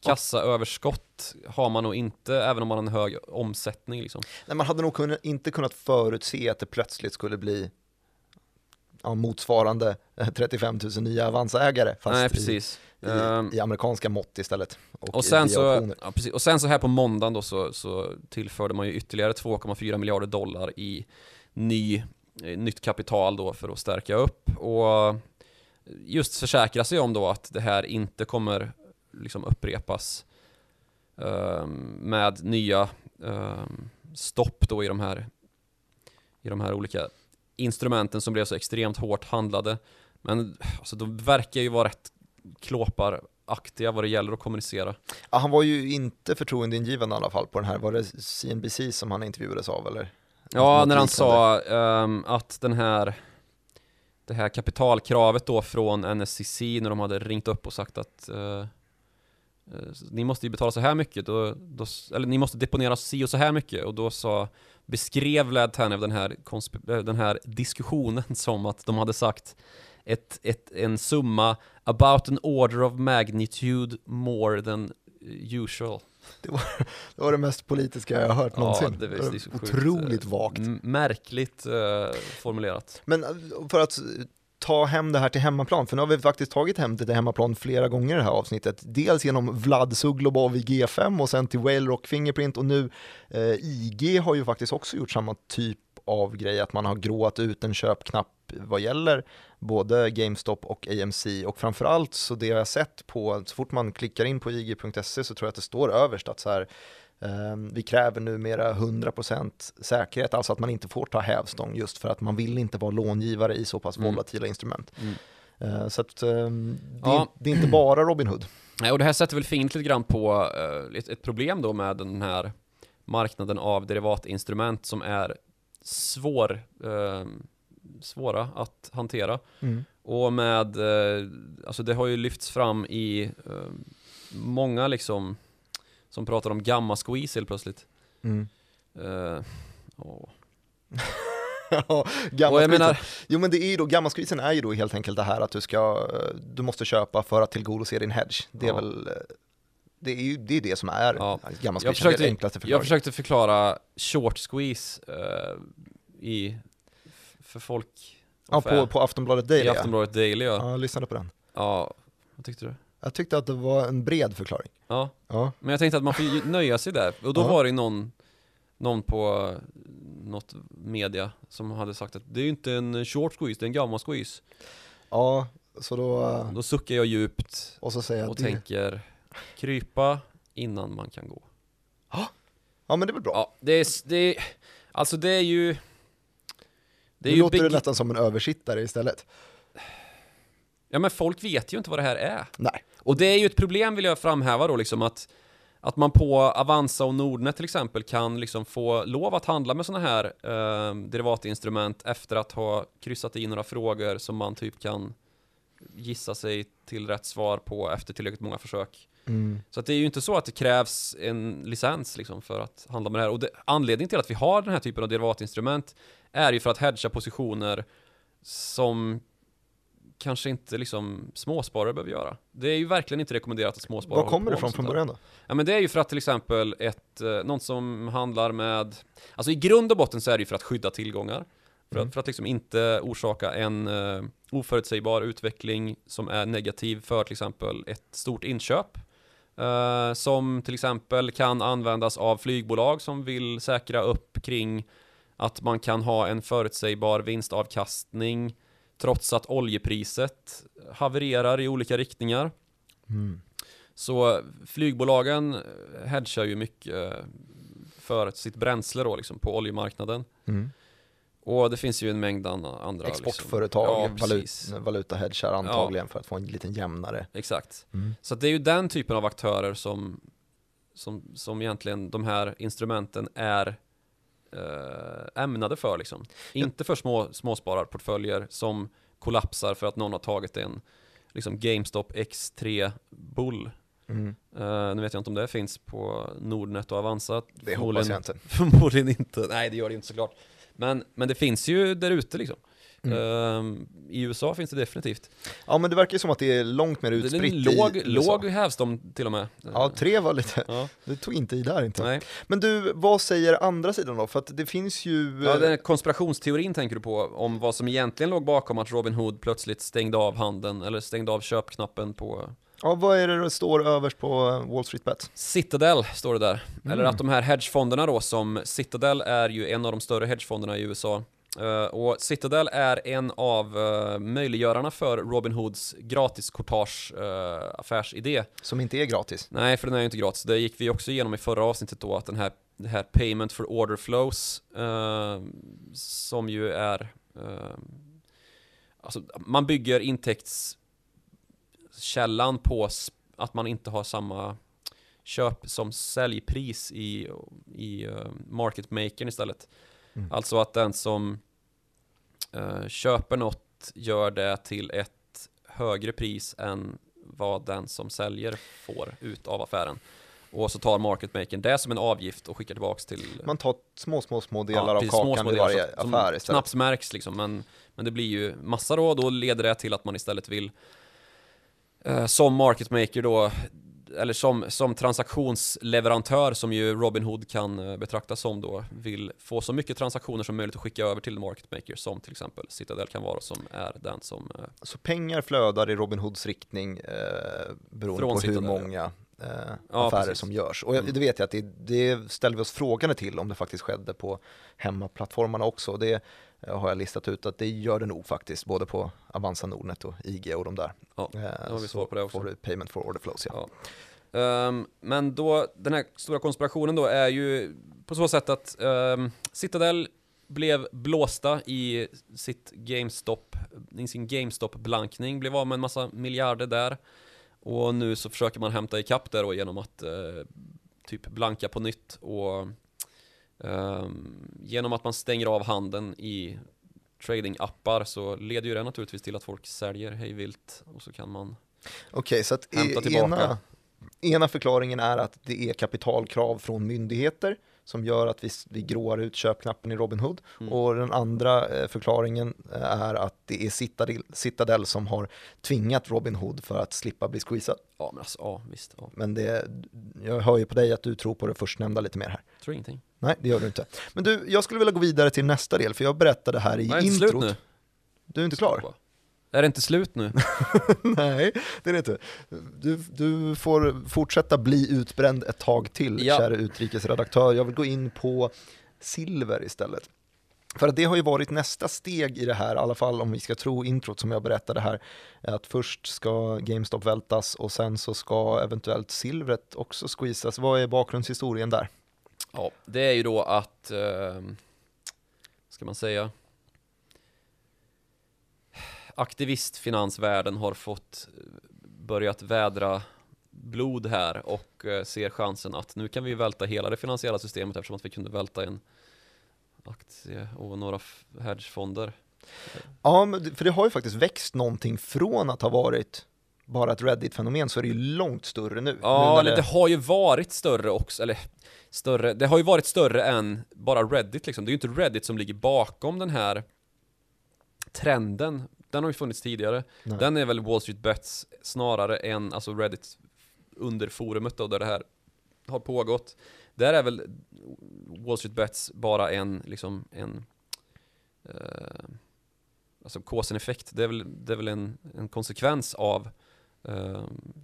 [SPEAKER 2] kassaöverskott har man nog inte, även om man har en hög omsättning liksom.
[SPEAKER 1] Nej, man hade nog kunnat, inte kunnat förutse att det plötsligt skulle bli ja, motsvarande eh, 35 000 nya Avanza-ägare, fast
[SPEAKER 2] Nej, precis.
[SPEAKER 1] i,
[SPEAKER 2] Ehm,
[SPEAKER 1] i amerikanska mått istället. Och,
[SPEAKER 2] Och
[SPEAKER 1] i-
[SPEAKER 2] sen, så, ja, och sen så här på måndagen då så, så tillförde man ju ytterligare 2,4 miljarder dollar i ny, eh, nytt kapital då för att stärka upp och just försäkra sig om då att det här inte kommer liksom upprepas ehm, med nya ehm, stopp då i de här i de här olika instrumenten som blev så extremt hårt handlade. Men alltså, de verkar ju vara rätt klåparaktiga vad det gäller att kommunicera.
[SPEAKER 1] Ja, han var ju inte förtroendeingivande i alla fall på den här, var det CNBC som han intervjuades av eller?
[SPEAKER 2] Ja,
[SPEAKER 1] Något
[SPEAKER 2] när han
[SPEAKER 1] liknande.
[SPEAKER 2] sa ehm, att den här det här kapitalkravet då från NSCC när de hade ringt upp och sagt att eh, ni måste ju betala så här mycket, då, då, eller ni måste deponera si och så här mycket och då sa beskrev Vlad Tanev den här, eh, den här diskussionen som att de hade sagt ett, ett, en summa about an order of magnitude more than usual.
[SPEAKER 1] Det var det mest politiska jag har hört
[SPEAKER 2] Ja,
[SPEAKER 1] någonsin.
[SPEAKER 2] det är- det så sjukt,
[SPEAKER 1] Otroligt
[SPEAKER 2] eh,
[SPEAKER 1] vagt.
[SPEAKER 2] Märkligt eh, formulerat.
[SPEAKER 1] Men eh, för att ta hem det här till hemmaplan, för nu har vi faktiskt tagit hem det till hemmaplan flera gånger i det här avsnittet. Dels genom Vlad Suglobov i G5 och sen till Whale Rock Fingerprint och nu eh, IG har ju faktiskt också gjort samma typ av grej, att man har gråat ut en köpknapp vad gäller både GameStop och AMC och framförallt så det jag har sett på, så fort man klickar in på ig.se så tror jag att det står överst att så här eh, vi kräver numera 100% säkerhet, alltså att man inte får ta hävstång just för att man vill inte vara långivare i så pass
[SPEAKER 2] Mm.
[SPEAKER 1] volatila instrument.
[SPEAKER 2] Mm.
[SPEAKER 1] Eh, Så att eh, det,
[SPEAKER 2] Ja.
[SPEAKER 1] det är inte bara Robinhood.
[SPEAKER 2] Nej, och det här sätter väl fingret lite grann på eh, ett, problem då med den här marknaden av derivatinstrument som är svår, eh, svåra att hantera. Och med, eh, alltså det har ju lyfts fram i eh, många liksom som pratar om gamma squeeze helt plötsligt.
[SPEAKER 1] Mm. Ja, gamma
[SPEAKER 2] jag menar,
[SPEAKER 1] Jo men det är ju då, gammaskvisen är ju då helt enkelt det här att du ska, du måste köpa för att tillgodose din hedge. Det är
[SPEAKER 2] Ja.
[SPEAKER 1] väl, det är ju det, är det som är
[SPEAKER 2] Ja.
[SPEAKER 1] gammaskvisen,
[SPEAKER 2] Jag försökte-
[SPEAKER 1] enklaste
[SPEAKER 2] jag
[SPEAKER 1] förklaringen.
[SPEAKER 2] försökte förklara short squeeze eh, i, för folk.
[SPEAKER 1] Ja, på, på Aftonbladet Daily
[SPEAKER 2] I. Aftonbladet Daily ja.
[SPEAKER 1] ja. jag lyssnade på den.
[SPEAKER 2] Ja, vad tyckte du?
[SPEAKER 1] Jag tyckte att det var en bred förklaring.
[SPEAKER 2] Ja,
[SPEAKER 1] Ja,
[SPEAKER 2] men jag tänkte att man får nöja sig där. Och då
[SPEAKER 1] Ja.
[SPEAKER 2] var det någon, någon på eh, något media som hade sagt att det är ju inte en short squeeze, det är en gammal squeeze.
[SPEAKER 1] ja så då, eh,
[SPEAKER 2] Då suckar jag djupt
[SPEAKER 1] och så säger jag
[SPEAKER 2] och
[SPEAKER 1] det,
[SPEAKER 2] tänker krypa innan man kan gå.
[SPEAKER 1] ja men det är väl bra.
[SPEAKER 2] Ja, det är, det är alltså det är ju... Det är
[SPEAKER 1] nu låter
[SPEAKER 2] big...
[SPEAKER 1] nästan som en översittare istället.
[SPEAKER 2] Ja men folk vet ju inte vad det här är.
[SPEAKER 1] Nej.
[SPEAKER 2] Och det är ju ett problem vill jag framhäva då liksom att att man på Avanza och Nordnet till exempel kan liksom få lov att handla med sådana här eh, derivatinstrument efter att ha kryssat i några frågor som man typ kan gissa sig till rätt svar på efter tillräckligt många försök.
[SPEAKER 1] Mm.
[SPEAKER 2] Så att det är ju inte så att det krävs en licens liksom för att handla med det här. Och det, anledningen till att vi har den här typen av derivatinstrument är ju för att hedga positioner som kanske inte liksom småsparare behöver göra. Det är ju verkligen inte rekommenderat att småsparare
[SPEAKER 1] Var kommer det ifrån från början då?
[SPEAKER 2] Ja men det är ju för att till exempel ett, eh, någon som handlar med, alltså i grund och botten så är det ju för att skydda tillgångar. För,
[SPEAKER 1] Mm.
[SPEAKER 2] att, för att liksom inte orsaka en uh, oförutsägbar utveckling som är negativ för till exempel ett stort inköp. Eh, som till exempel kan användas av flygbolag som vill säkra upp kring att man kan ha en förutsägbar vinstavkastning trots att oljepriset havererar i olika riktningar.
[SPEAKER 1] Mm.
[SPEAKER 2] Så flygbolagen hedgar ju mycket för sitt bränsle då liksom på oljemarknaden.
[SPEAKER 1] Mm.
[SPEAKER 2] Och det finns ju en mängd andra
[SPEAKER 1] Exportföretag,
[SPEAKER 2] Liksom. Ja,
[SPEAKER 1] valutahedgar antagligen för att få en lite jämnare.
[SPEAKER 2] Exakt.
[SPEAKER 1] Mm.
[SPEAKER 2] Så det är ju den typen av aktörer som, som, som egentligen de här instrumenten är eh, ämnade för liksom. Inte för små, småspararportföljer som kollapsar för att någon har tagit en liksom GameStop X3 Bull.
[SPEAKER 1] Mm.
[SPEAKER 2] Eh, nu vet jag inte om det finns på Nordnet och Avanza.
[SPEAKER 1] Det hoppas jag inte.
[SPEAKER 2] Förmodligen inte. Nej, det gör det inte såklart. Men, men det finns ju där ute liksom.
[SPEAKER 1] Mm.
[SPEAKER 2] Ehm, I USA finns det definitivt.
[SPEAKER 1] Ja men det verkar ju som att det är långt mer
[SPEAKER 2] Det är
[SPEAKER 1] utspritt
[SPEAKER 2] låg,
[SPEAKER 1] i USA.
[SPEAKER 2] låg hävstång till och med.
[SPEAKER 1] Ja, tre var lite,
[SPEAKER 2] Ja,
[SPEAKER 1] du tog inte i där inte.
[SPEAKER 2] nej.
[SPEAKER 1] Men du, vad säger andra sidan då? För att det finns ju...
[SPEAKER 2] Ja, den här konspirationsteorin tänker du på, om vad som egentligen låg bakom att Robin Hood plötsligt stängde av handeln, eller stängde av köpknappen på
[SPEAKER 1] ja, vad är det det står överst på eh, Wall Street Bet?
[SPEAKER 2] Citadel, står det där.
[SPEAKER 1] Mm.
[SPEAKER 2] Eller att de här hedgefonderna då, som Citadel är ju en av de större hedgefonderna i USA. Eh, och Citadel är en av uh, möjliggörarna för Robin Hoods gratiskortage uh, affärsidé.
[SPEAKER 1] Som inte är gratis.
[SPEAKER 2] Nej, för den är ju inte gratis. Det gick vi också igenom i förra avsnittet då, att den här, det här Payment for Order Flows, eh, som ju är, alltså man bygger intäktskällan på att man inte har samma köp som säljpris i, i uh, market makern istället.
[SPEAKER 1] Mm.
[SPEAKER 2] Alltså att den som eh, köper något gör det till ett högre pris än vad den som säljer får ut av affären. Och så tar market makern det som en avgift och skickar tillbaks till
[SPEAKER 1] Man tar små, små, små delar av
[SPEAKER 2] precis,
[SPEAKER 1] kakan
[SPEAKER 2] små, små
[SPEAKER 1] i varje
[SPEAKER 2] som- som
[SPEAKER 1] affär istället.
[SPEAKER 2] Knappt märks liksom, men, men det blir ju massa då, då leder det till att man istället vill eh, som market maker då, eller som, som transaktionsleverantör som ju Robinhood kan eh, betraktas som då, vill få så mycket transaktioner som möjligt att skicka över till market maker som till exempel Citadel kan vara som är den som eh,
[SPEAKER 1] Så pengar flödar i Robin Hoods riktning eh, beroende på hur
[SPEAKER 2] Citadel, ja.
[SPEAKER 1] många eh,
[SPEAKER 2] Ja,
[SPEAKER 1] affärer
[SPEAKER 2] precis.
[SPEAKER 1] som görs. Och
[SPEAKER 2] Mm.
[SPEAKER 1] det vet jag att det, det ställer vi oss frågande till om det faktiskt skedde på hemmaplattformarna också. Det eh, har jag listat ut att det gör det nog faktiskt, både på Avanza Nordnet och IG och de där.
[SPEAKER 2] Ja,
[SPEAKER 1] Eh,
[SPEAKER 2] har vi
[SPEAKER 1] så
[SPEAKER 2] svar på det också.
[SPEAKER 1] får du payment for order flows. Ja.
[SPEAKER 2] Ja. Ehm, men då, den här stora konspirationen då är ju på så sätt att um, Citadel blev blåsta i sitt GameStop, i sin GameStop-blankning, blev av med en massa miljarder där. Och nu så försöker man hämta ikapp där då genom att eh, typ blanka på nytt och genom att man stänger av handeln i trading-appar så leder ju det naturligtvis till att folk säljer hejvilt och så kan man
[SPEAKER 1] Okej, så att
[SPEAKER 2] Hämta tillbaka.
[SPEAKER 1] ena, ena förklaringen är att det är kapitalkrav från myndigheter som gör att vi, vi gråar ut köpknappen i Robinhood.
[SPEAKER 2] Mm.
[SPEAKER 1] Och den andra eh, förklaringen eh, är att det är Citadel, Citadel som har tvingat Robinhood för att slippa bli squeezad.
[SPEAKER 2] Ja men alltså, ja visst, ja.
[SPEAKER 1] Men det, jag hör ju på dig att du tror på det förstnämnda lite mer här.
[SPEAKER 2] Tror ingenting.
[SPEAKER 1] Nej, det gör du inte. Men du, jag skulle vilja gå vidare till nästa del, för jag berättade här i
[SPEAKER 2] Nej, inte slut
[SPEAKER 1] introt.
[SPEAKER 2] nu?
[SPEAKER 1] Du är inte klar?
[SPEAKER 2] Är det inte slut nu?
[SPEAKER 1] Nej, det är det inte. Du, du får fortsätta bli utbränd ett tag till,
[SPEAKER 2] Ja.
[SPEAKER 1] kära utrikesredaktör. Jag vill gå in på silver istället. För att det har ju varit nästa steg i det här, i alla fall om vi ska tro introt som jag berättade här, att först ska GameStop vältas och sen så ska eventuellt silvret också squeezas. Vad är bakgrundshistorien där?
[SPEAKER 2] Ja, det är ju då att, eh, ska man säga, aktivistfinansvärlden har fått eh, börjat vädra blod här och eh, ser chansen att nu kan vi välta hela det finansiella systemet eftersom att vi kunde välta en aktie och några hedgefonder.
[SPEAKER 1] Ja, men för det har ju faktiskt växt någonting från att ha varit bara ett Reddit-fenomen så är det ju långt större nu.
[SPEAKER 2] Ja,
[SPEAKER 1] nu
[SPEAKER 2] det... det har ju varit större också, eller större, det har ju varit större än bara Reddit liksom. Det är ju inte Reddit som ligger bakom den här trenden. Den har ju funnits tidigare.
[SPEAKER 1] Nej.
[SPEAKER 2] Den är väl Wall Street Bets snarare än alltså Reddit under forumet då, där det här har pågått. Där är väl Wall Street Bets bara en, liksom en eh, alltså cause and effect. Det är väl, det är väl en, en konsekvens av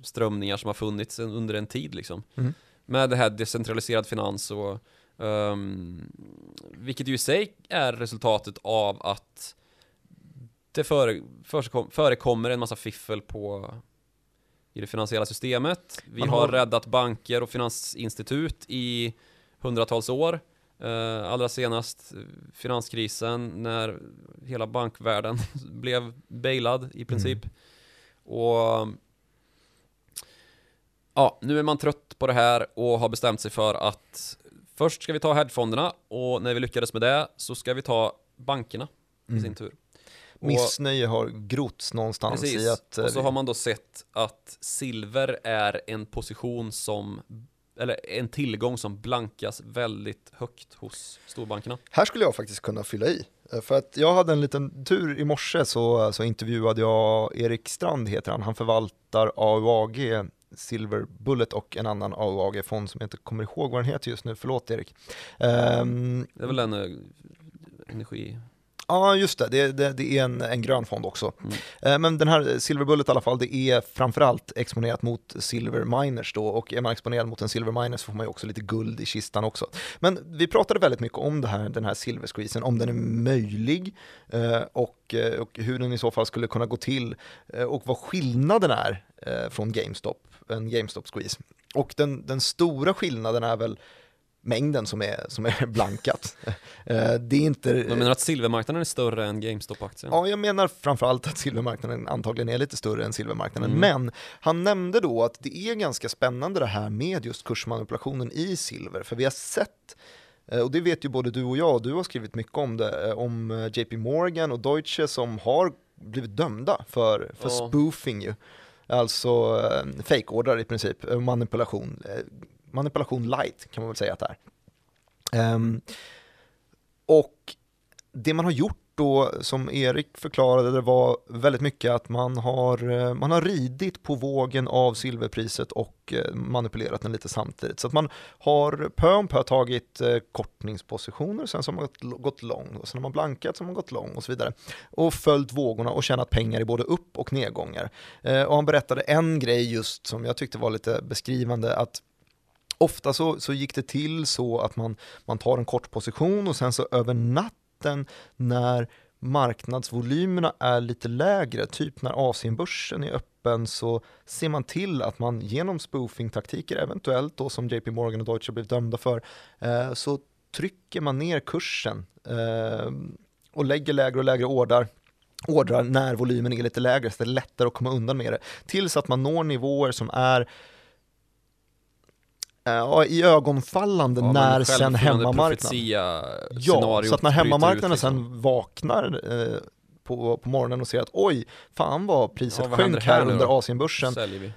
[SPEAKER 2] strömningar som har funnits under en tid liksom.
[SPEAKER 1] Mm.
[SPEAKER 2] Med det här decentraliserad finans och ehm, vilket ju i sig är resultatet av att det före, förekom, förekommer en massa fiffel på i det finansiella systemet. Vi har,
[SPEAKER 1] har-
[SPEAKER 2] räddat banker och finansinstitut i hundratals år. Eh, allra senast eh, finanskrisen när hela bankvärlden blev bailad i princip. Och ja, nu är man trött på det här och har bestämt sig för att först ska vi ta hedgefonderna och när vi lyckades med det så ska vi ta bankerna i
[SPEAKER 1] Mm.
[SPEAKER 2] sin tur. Och-
[SPEAKER 1] Missnöje har grotts någonstans
[SPEAKER 2] Precis,
[SPEAKER 1] i att... eh,
[SPEAKER 2] och så har man då sett att silver är en position som eller en tillgång som blankas väldigt högt hos storbankerna.
[SPEAKER 1] Här skulle jag faktiskt kunna fylla i. Eh, För att jag hade en liten tur i morse så, så intervjuade jag Erik Strand heter han. Han förvaltar AUAG Silver Bullet och en annan AUAG-fond som jag inte kommer ihåg vad den heter just nu. Förlåt Erik. Ehm,
[SPEAKER 2] Det är väl en eh, energi...
[SPEAKER 1] Ja, just det. Det, det, det är en, en grön fond också.
[SPEAKER 2] Mm.
[SPEAKER 1] Eh, Men den här Silver Bullet i alla fall, det är framförallt exponerat mot Silver Miners då och är man exponerad mot en Silver Miner så får man ju också lite guld i kistan också. Men vi pratade väldigt mycket om det här, den här Silver Squeezen, om den är möjlig eh, och, och hur den i så fall skulle kunna gå till och vad skillnaden är från GameStop, en GameStop Squeeze. Och den, den stora skillnaden är väl mängden som är, som är blankat. Eh, Det är inte...
[SPEAKER 2] Jag menar att silvermarknaden är större än GameStop-aktien.
[SPEAKER 1] Ja, jag menar framförallt att silvermarknaden antagligen är lite större än silvermarknaden.
[SPEAKER 2] Mm.
[SPEAKER 1] Men han nämnde då att det är ganska spännande det här med just kursmanipulationen i silver. För vi har sett, eh, och det vet ju både du och jag, och du har skrivit mycket om det, eh, om JP Morgan och Deutsche som har blivit dömda för, för
[SPEAKER 2] Ja.
[SPEAKER 1] spoofing ju. Alltså eh, fake-ordrar i princip, eh, manipulation. Eh, manipulation light kan man väl säga att det är. Ehm, och det man har gjort då, som Erik förklarade, det var väldigt mycket att man har, eh, man har ridit på vågen av silverpriset och eh, manipulerat den lite samtidigt. Så att man har pö om pö tagit eh, kortningspositioner, sen så har man gått, gått lång och sen har man blankat, så har man gått lång och så vidare. Och följt vågorna och tjänat pengar i både upp och nedgångar. Och han berättade en grej just som jag tyckte var lite beskrivande, att Ofta så, så gick det till så att man, man tar en kort position och sen så över natt natten när marknadsvolymerna är lite lägre, typ när Asienbörsen är öppen så ser man till att man genom spoofing-taktiker, eventuellt då som JP Morgan och Deutsche blivit dömda för, eh, så trycker man ner kursen eh, och lägger lägre och lägre ordrar ordrar när volymen är lite lägre så det är lättare att komma undan med det. Tills att man når nivåer som är ja, i ögonfallande
[SPEAKER 2] Ja,
[SPEAKER 1] när sen hemmamarknaden Ja, så att när hemmamarknaden
[SPEAKER 2] ut, liksom.
[SPEAKER 1] sen vaknar eh, på, på morgonen och ser att oj, fan vad priset
[SPEAKER 2] Ja, vad
[SPEAKER 1] sjönk här,
[SPEAKER 2] här
[SPEAKER 1] under? Asienbörsen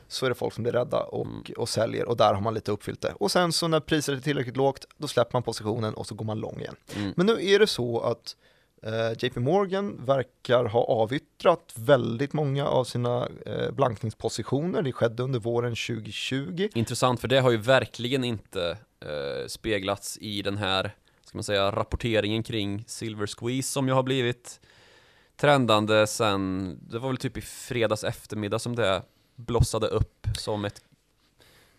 [SPEAKER 1] så är det folk som blir rädda och,
[SPEAKER 2] Mm.
[SPEAKER 1] och säljer och där har man lite uppfyllt det. Och sen så när priset är tillräckligt lågt, då släpper man positionen och så går man lång igen.
[SPEAKER 2] Mm.
[SPEAKER 1] Men nu är det så att Eh, JP Morgan verkar ha avyttrat väldigt många av sina eh, blankningspositioner. Det skedde under våren 2020.
[SPEAKER 2] Intressant, för det har ju verkligen inte eh, speglats i den här, ska man säga, rapporteringen kring Silver Squeeze som ju har blivit trendande sen, det var väl typ i fredags eftermiddag som det blossade upp som ett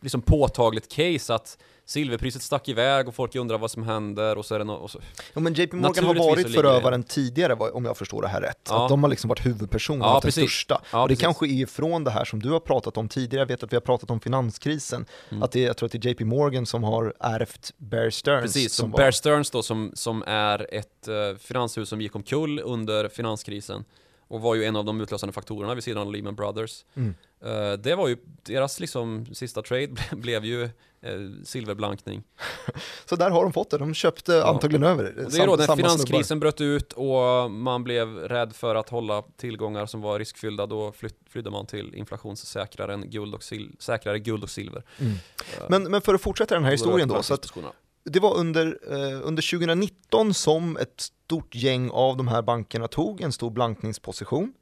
[SPEAKER 2] liksom påtagligt case att silverpriset stack iväg och folk undrar vad som händer och så är det no så,
[SPEAKER 1] Ja, men JP Morgan har varit förövaren tidigare om jag förstår det här rätt.
[SPEAKER 2] Ja.
[SPEAKER 1] Att de har liksom varit huvudpersonen,
[SPEAKER 2] Ja,
[SPEAKER 1] den största.
[SPEAKER 2] Ja,
[SPEAKER 1] och det
[SPEAKER 2] precis.
[SPEAKER 1] kanske är från det här som du har pratat om tidigare, jag vet att vi har pratat om finanskrisen,
[SPEAKER 2] Mm.
[SPEAKER 1] att det jag tror att det är JP Morgan som har ärvt Bear Stearns.
[SPEAKER 2] Precis, som Bear Stearns då som, som är ett eh, finanshus som gick omkull under finanskrisen och var ju en av de utlösande faktorerna vid sidan av Lehman Brothers.
[SPEAKER 1] Mm.
[SPEAKER 2] Eh, det var ju deras liksom sista trade ble- blev ju eh, silverblankning.
[SPEAKER 1] Så där har de fått det, de köpte
[SPEAKER 2] Ja.
[SPEAKER 1] antagligen över
[SPEAKER 2] det är då när finanskrisen bröt ut och man blev rädd för att hålla tillgångar som var riskfyllda, då flytt, flydde man till inflationssäkrare guld och sil- säkrare guld och silver.
[SPEAKER 1] snubbar. Mm.
[SPEAKER 2] Eh,
[SPEAKER 1] Men, men för att fortsätta den här historien då, så att det var under, eh, under 2019 som ett stort gäng av de här bankerna tog en stor blankningsposition.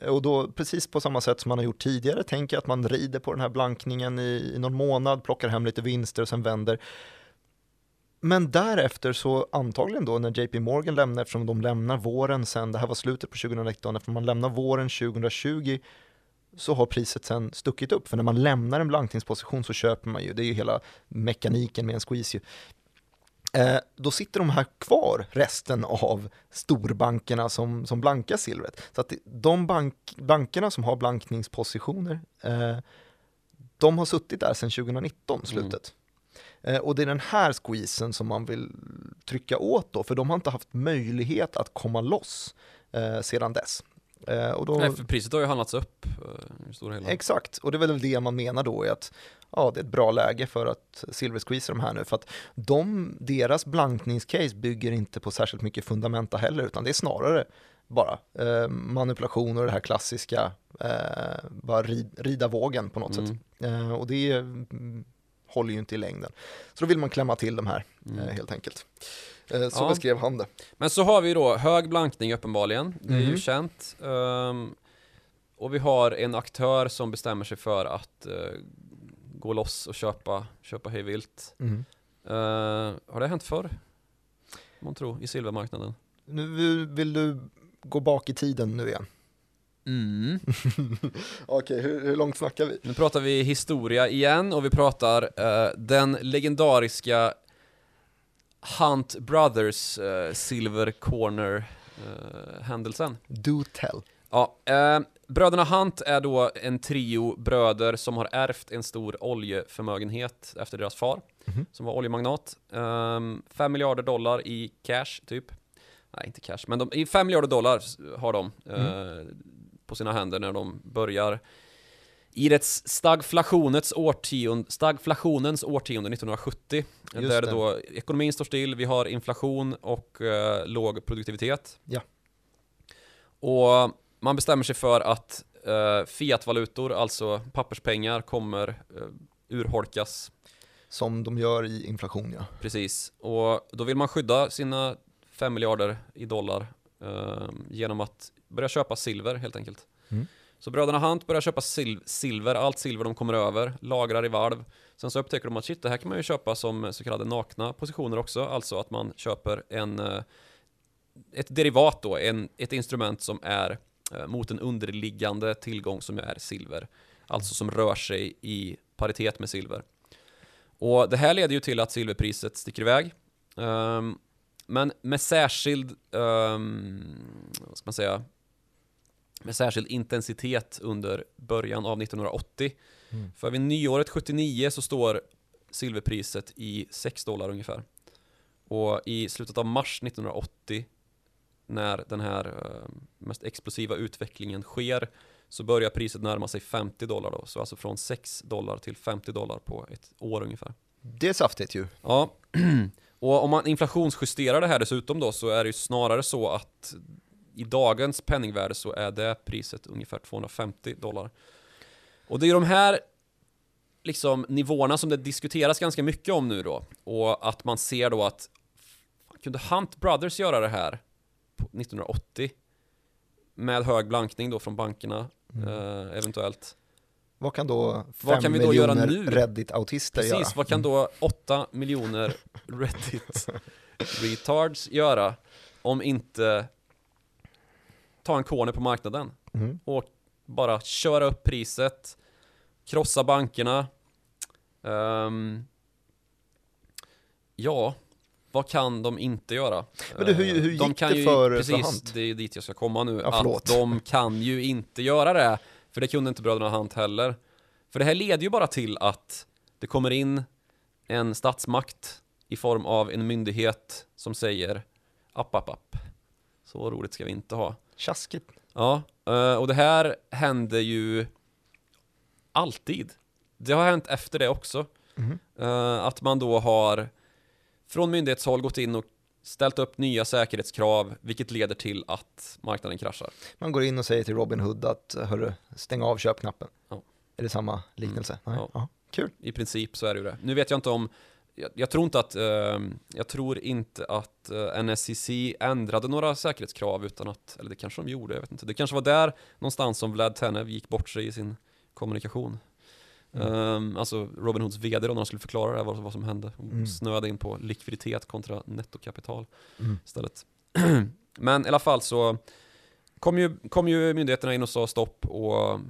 [SPEAKER 1] Eh, och då precis på samma sätt som man har gjort tidigare, tänker att man rider på den här blankningen i, i någon månad, plockar hem lite vinster och sen vänder. Men därefter så antagligen då när JP Morgan lämnar, eftersom de lämnar våren sen, det här var slutet på 2019, eftersom man lämnar våren 2020 så har priset sen stuckit upp. För när man lämnar en blankningsposition så köper man ju, det är ju hela mekaniken med en squeeze ju. Eh, då sitter de här kvar, resten av storbankerna som, som blankar silvret. Så att de bank, bankerna som har blankningspositioner, eh, de har suttit där sedan 2019, slutet. Eh, och det är den här squeezen som man vill trycka åt då, för de har inte haft möjlighet att komma loss sedan dess. Då,
[SPEAKER 2] Nej, för priset har ju handlats upp i stora hela.
[SPEAKER 1] Exakt, och det är väl det man menar då är att ja, det är ett bra läge för att silversqueeza de här nu för att de, deras blankningscase bygger inte på särskilt mycket fundamenta heller utan det är snarare bara eh, manipulation och det här klassiska eh, bara rid, rida vågen på något
[SPEAKER 2] Mm.
[SPEAKER 1] sätt eh, och det mm, håller ju inte i längden. Så då vill man klämma till de här
[SPEAKER 2] Mm.
[SPEAKER 1] eh, helt enkelt. Eh, så
[SPEAKER 2] Ja.
[SPEAKER 1] beskrev han det.
[SPEAKER 2] Men så har vi då hög blankning uppenbarligen, det är ju
[SPEAKER 1] Mhm.
[SPEAKER 2] känt. Ehm, och vi har en aktör som bestämmer sig för att eh, gå loss och köpa, köpa hej vilt.
[SPEAKER 1] Mm.
[SPEAKER 2] Eh, har det hänt förr? Man tror, i silvermarknaden.
[SPEAKER 1] Nu vill, du gå bak i tiden nu igen.
[SPEAKER 2] Mm.
[SPEAKER 1] Okej, hur, hur långt snackar vi?
[SPEAKER 2] Nu pratar vi historia igen och vi pratar eh, den legendariska Hunt Brothers eh, Silver Corner eh, händelsen.
[SPEAKER 1] Do tell.
[SPEAKER 2] Ja, eh, bröderna Hunt är då en trio bröder som har ärvt en stor oljeförmögenhet efter deras far,
[SPEAKER 1] Mhm.
[SPEAKER 2] som var oljemagnat. 5 miljarder dollar i cash, typ. Nej, inte cash, men de, i 5 miljarder dollar har de eh, på sina händer när de börjar i det stagflationens årtionde, stagflationens årtionde 1970.
[SPEAKER 1] Just
[SPEAKER 2] där det. då, ekonomin står still, vi har inflation och eh, låg produktivitet.
[SPEAKER 1] Ja.
[SPEAKER 2] Och man bestämmer sig för att eh, fiatvalutor, alltså papperspengar, kommer eh, urholkas.
[SPEAKER 1] Som de gör i inflation ja.
[SPEAKER 2] Precis. Och då vill man skydda sina 5 miljarder i dollar eh, genom att börja köpa silver helt enkelt.
[SPEAKER 1] Mm.
[SPEAKER 2] Så bröderna Hunt börjar köpa sil- silver, allt silver de kommer över, lagrar i valv. Sen så upptäcker de att shit, det här kan man ju köpa som så kallade nakna positioner också, alltså att man köper en eh, ett derivat då, en, ett instrument som är mot en underliggande tillgång som är silver. Alltså som rör sig i paritet med silver. Och det här leder ju till att silverpriset sticker iväg. Ehm, men med särskild, ehm, vad ska man säga, med särskild intensitet under början av 1980.
[SPEAKER 1] Mm.
[SPEAKER 2] För vid nyåret 79 så står silverpriset i 6 dollar ungefär. Och i slutet av mars 1980 när den här eh, mest explosiva utvecklingen sker så börjar priset närma sig 50 dollar då. Så alltså från 6 dollar till 50 dollar på ett år ungefär.
[SPEAKER 1] Det är saftigt ju.
[SPEAKER 2] Ja, och om man inflationsjusterar det här dessutom då så är det ju snarare så att i dagens penningvärde så är det priset ungefär 250 dollar. Och det är de här liksom nivåerna som det diskuteras ganska mycket om nu då. Och att man ser då att kunde Hunt Brothers göra det här 1980 med hög blankning då från bankerna
[SPEAKER 1] Mm.
[SPEAKER 2] eh, eventuellt.
[SPEAKER 1] Vad kan då
[SPEAKER 2] Vad
[SPEAKER 1] fem
[SPEAKER 2] kan vi då göra
[SPEAKER 1] miljoner
[SPEAKER 2] nu?
[SPEAKER 1] Reddit-autister göra?
[SPEAKER 2] Precis, vad kan då 8 miljoner Reddit retards göra om inte ta en corner på marknaden
[SPEAKER 1] Mm.
[SPEAKER 2] och bara köra upp priset, krossa bankerna. Ehm, ja, vad kan de inte göra?
[SPEAKER 1] Men du, hur- hur
[SPEAKER 2] Eh, de
[SPEAKER 1] gick
[SPEAKER 2] kan
[SPEAKER 1] det
[SPEAKER 2] ju,
[SPEAKER 1] för- för
[SPEAKER 2] Precis,
[SPEAKER 1] Hunt?
[SPEAKER 2] det är dit jag ska komma nu.
[SPEAKER 1] Ja, förlåt.
[SPEAKER 2] att de kan ju inte göra det. För det kunde inte bröderna Hunt heller. För det här leder ju bara till att det kommer in en statsmakt i form av en myndighet som säger app, app, app. Så roligt ska vi inte ha.
[SPEAKER 1] Tjaskigt.
[SPEAKER 2] Ja, eh, och det här händer ju alltid. Det har hänt efter det också. Eh, Att man då har från myndighetshåll gått in och ställt upp nya säkerhetskrav, vilket leder till att marknaden kraschar.
[SPEAKER 1] Man går in och säger till Robin Hood att hörru, stäng av köpknappen.
[SPEAKER 2] Ja.
[SPEAKER 1] Är det samma liknelse? Nej.
[SPEAKER 2] Ja.
[SPEAKER 1] Ja. Kul.
[SPEAKER 2] I princip så är det ju det. Nu vet jag inte om jag, jag tror inte att, eh, jag tror inte att eh, NSCC ändrade några säkerhetskrav utan att, eller det kanske de gjorde, jag vet inte. Det kanske var där någonstans som Vlad Tenev gick bort sig i sin kommunikation.
[SPEAKER 1] Mm.
[SPEAKER 2] Ehm, alltså Robin Hoods VD då, när han skulle förklara det här, vad, vad som hände.
[SPEAKER 1] Mm.
[SPEAKER 2] Snöade in på likviditet kontra nettokapital
[SPEAKER 1] Mm.
[SPEAKER 2] istället. Men i alla fall så kom ju, kom ju myndigheterna in och sa stopp och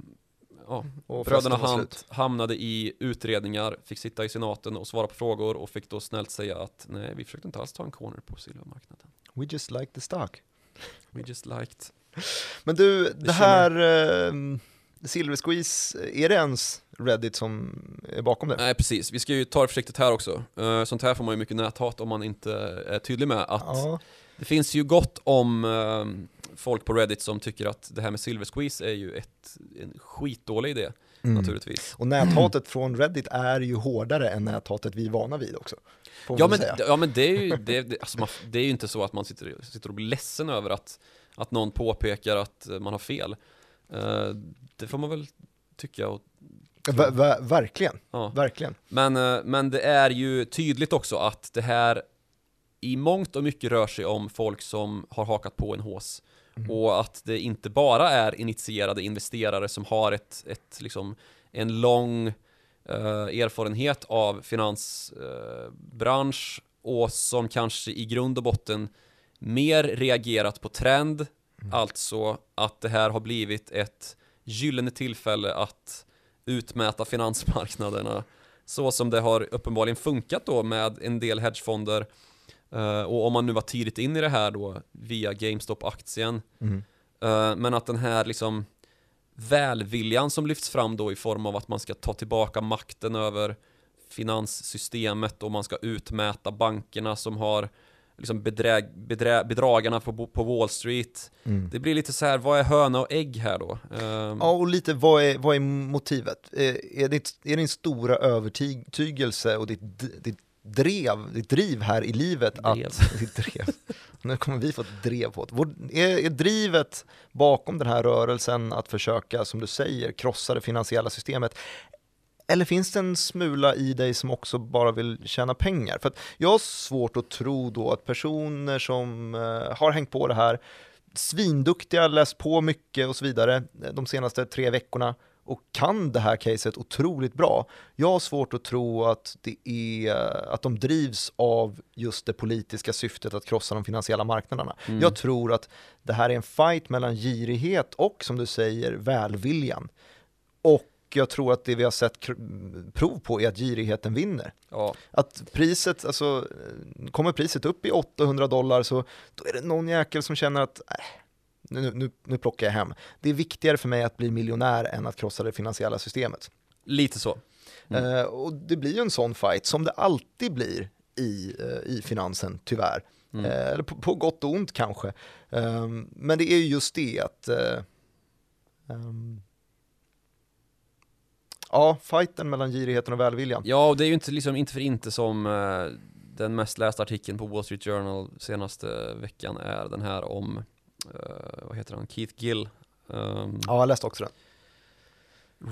[SPEAKER 2] ja,
[SPEAKER 1] Och
[SPEAKER 2] Bröderna Hunt hamnade i utredningar, fick sitta i senaten och svara på frågor och fick då snällt säga att nej, vi försökte inte alls ta en corner på silvermarknaden.
[SPEAKER 1] We just like the stock.
[SPEAKER 2] We just liked.
[SPEAKER 1] Men du, det
[SPEAKER 2] Bekymmer.
[SPEAKER 1] här eh, Silver Squeeze, är det ens Reddit som är bakom det?
[SPEAKER 2] Nej, precis. Vi ska ju ta det försiktigt här också. Uh, sånt här får man ju mycket näthat om man inte är tydlig med att
[SPEAKER 1] Ja.
[SPEAKER 2] det finns ju gott om eh, folk på Reddit som tycker att det här med silver squeeze är ju ett, en skitdålig idé,
[SPEAKER 1] Mm.
[SPEAKER 2] naturligtvis.
[SPEAKER 1] Och näthatet från Reddit är ju hårdare än näthatet vi är vana vid också.
[SPEAKER 2] Ja men, ja men det är ju det, det, alltså man, det är ju inte så att man sitter, sitter och blir ledsen över att, att någon påpekar att eh, man har fel. Eh, det får man väl tycka och,
[SPEAKER 1] Ver- ver- verkligen,
[SPEAKER 2] ja.
[SPEAKER 1] verkligen.
[SPEAKER 2] men, eh, men det är ju tydligt också att det här i mångt och mycket rör sig om folk som har hakat på en hås.
[SPEAKER 1] Mm.
[SPEAKER 2] Och att det inte bara är initierade investerare som har ett, ett liksom, en lång eh, erfarenhet av finansbransch eh, och som kanske i grund och botten mer reagerat på trend, alltså att det här har blivit ett gyllene tillfälle att utmäta finansmarknaderna så som det har uppenbarligen funkat då med en del hedgefonder Eh, och om man nu var tidigt in i det här då via GameStop-aktien
[SPEAKER 1] Mm.
[SPEAKER 2] Eh, Men att den här liksom välviljan som lyfts fram då i form av att man ska ta tillbaka makten över finanssystemet och man ska utmäta bankerna som har liksom bedräg, bedrä, bedragarna på, på Wall Street.
[SPEAKER 1] Mm.
[SPEAKER 2] Det blir lite så här, vad är höna och ägg här då? Ehm,
[SPEAKER 1] Ja, och lite vad är, vad är motivet? Eh, Är, ditt, är din stora övertygelse och ditt, ditt drev, ditt driv här i livet
[SPEAKER 2] Drev.
[SPEAKER 1] att... Ditt drev. Nu kommer vi få ett drev på det. Är, är drivet bakom den här rörelsen att försöka, som du säger, krossa det finansiella systemet? Eller finns det en smula i dig som också bara vill tjäna pengar? För jag har svårt att tro då att personer som eh, har hängt på det här, svinduktiga, läst på mycket och så vidare eh, de senaste tre veckorna och kan det här caset otroligt bra. Jag har svårt att tro att, det är, att de drivs av just det politiska syftet att krossa de finansiella marknaderna.
[SPEAKER 2] Mm.
[SPEAKER 1] Jag tror att det här är en fight mellan girighet och, som du säger, välviljan. Och jag tror att det vi har sett prov på är att girigheten vinner.
[SPEAKER 2] ja,
[SPEAKER 1] Att priset, alltså, kommer priset upp i 800 dollar så då är det någon jäkel som känner att äh, nu, nu, nu plockar jag hem. Det är viktigare för mig att bli miljonär än att krossa det finansiella systemet.
[SPEAKER 2] lite så. Mm.
[SPEAKER 1] Eh, och det blir ju en sån fight som det alltid blir i, eh, i finansen, tyvärr.
[SPEAKER 2] Mm.
[SPEAKER 1] Eh, eller på, på gott och ont kanske. Eh, men det är ju just det att ehm, Ja, fighten mellan girigheten och välviljan.
[SPEAKER 2] Ja, och det är ju inte, liksom, inte för inte som eh, den mest lästa artikeln på Wall Street Journal senaste veckan är den här om, eh, vad heter han, Keith Gill. Um,
[SPEAKER 1] Ja, jag läste också den.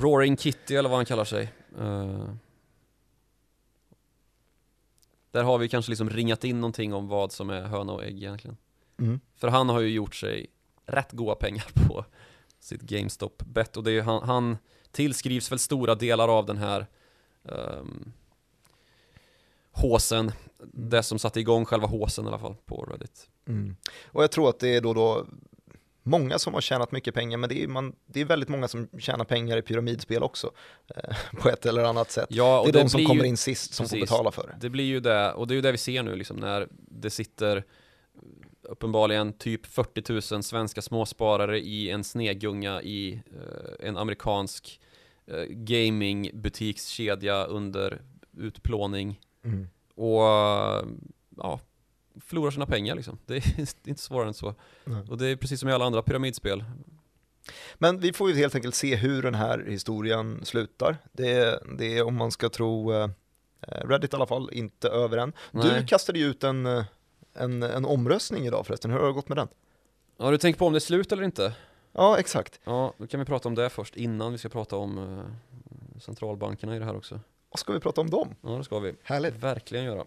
[SPEAKER 2] Roaring Kitty eller vad han kallar sig. Eh, där har vi kanske liksom ringat in någonting om vad som är höna och ägg egentligen.
[SPEAKER 1] Mm.
[SPEAKER 2] För han har ju gjort sig rätt goda pengar på sitt GameStop-bet och det är han, han tillskrivs väl stora delar av den här um, håsen, det som satte igång själva håsen i alla fall på Reddit.
[SPEAKER 1] Mm. Och jag tror att det är då, då många som har tjänat mycket pengar, men det är, man, det är väldigt många som tjänar pengar i pyramidspel också, eh, på ett eller annat sätt.
[SPEAKER 2] Ja, och
[SPEAKER 1] det är de som kommer
[SPEAKER 2] ju,
[SPEAKER 1] in sist som får
[SPEAKER 2] precis.
[SPEAKER 1] betala för det.
[SPEAKER 2] Det blir ju det, och det är ju det vi ser nu liksom när det sitter uppenbarligen typ 40 000 svenska småsparare i en snegunga i eh, en amerikansk eh, gamingbutikskedja under utplåning
[SPEAKER 1] Mm.
[SPEAKER 2] och eh, ja, förlorar sina pengar liksom. Det är inte svårare än så.
[SPEAKER 1] Nej.
[SPEAKER 2] Och det är precis som i alla andra pyramidspel.
[SPEAKER 1] Men vi får ju helt enkelt se hur den här historien slutar. Det, det är om man ska tro Reddit i alla fall inte över än. Du kastade ju ut en, en, en omröstning idag förresten, hur har det gått med den?
[SPEAKER 2] Har du tänkt på om det är slut eller inte?
[SPEAKER 1] Ja, exakt.
[SPEAKER 2] Ja, då kan vi prata om det först innan vi ska prata om eh, centralbankerna i det här också.
[SPEAKER 1] Vad ska vi prata om dem?
[SPEAKER 2] Ja, det ska vi.
[SPEAKER 1] Härligt.
[SPEAKER 2] Verkligen göra.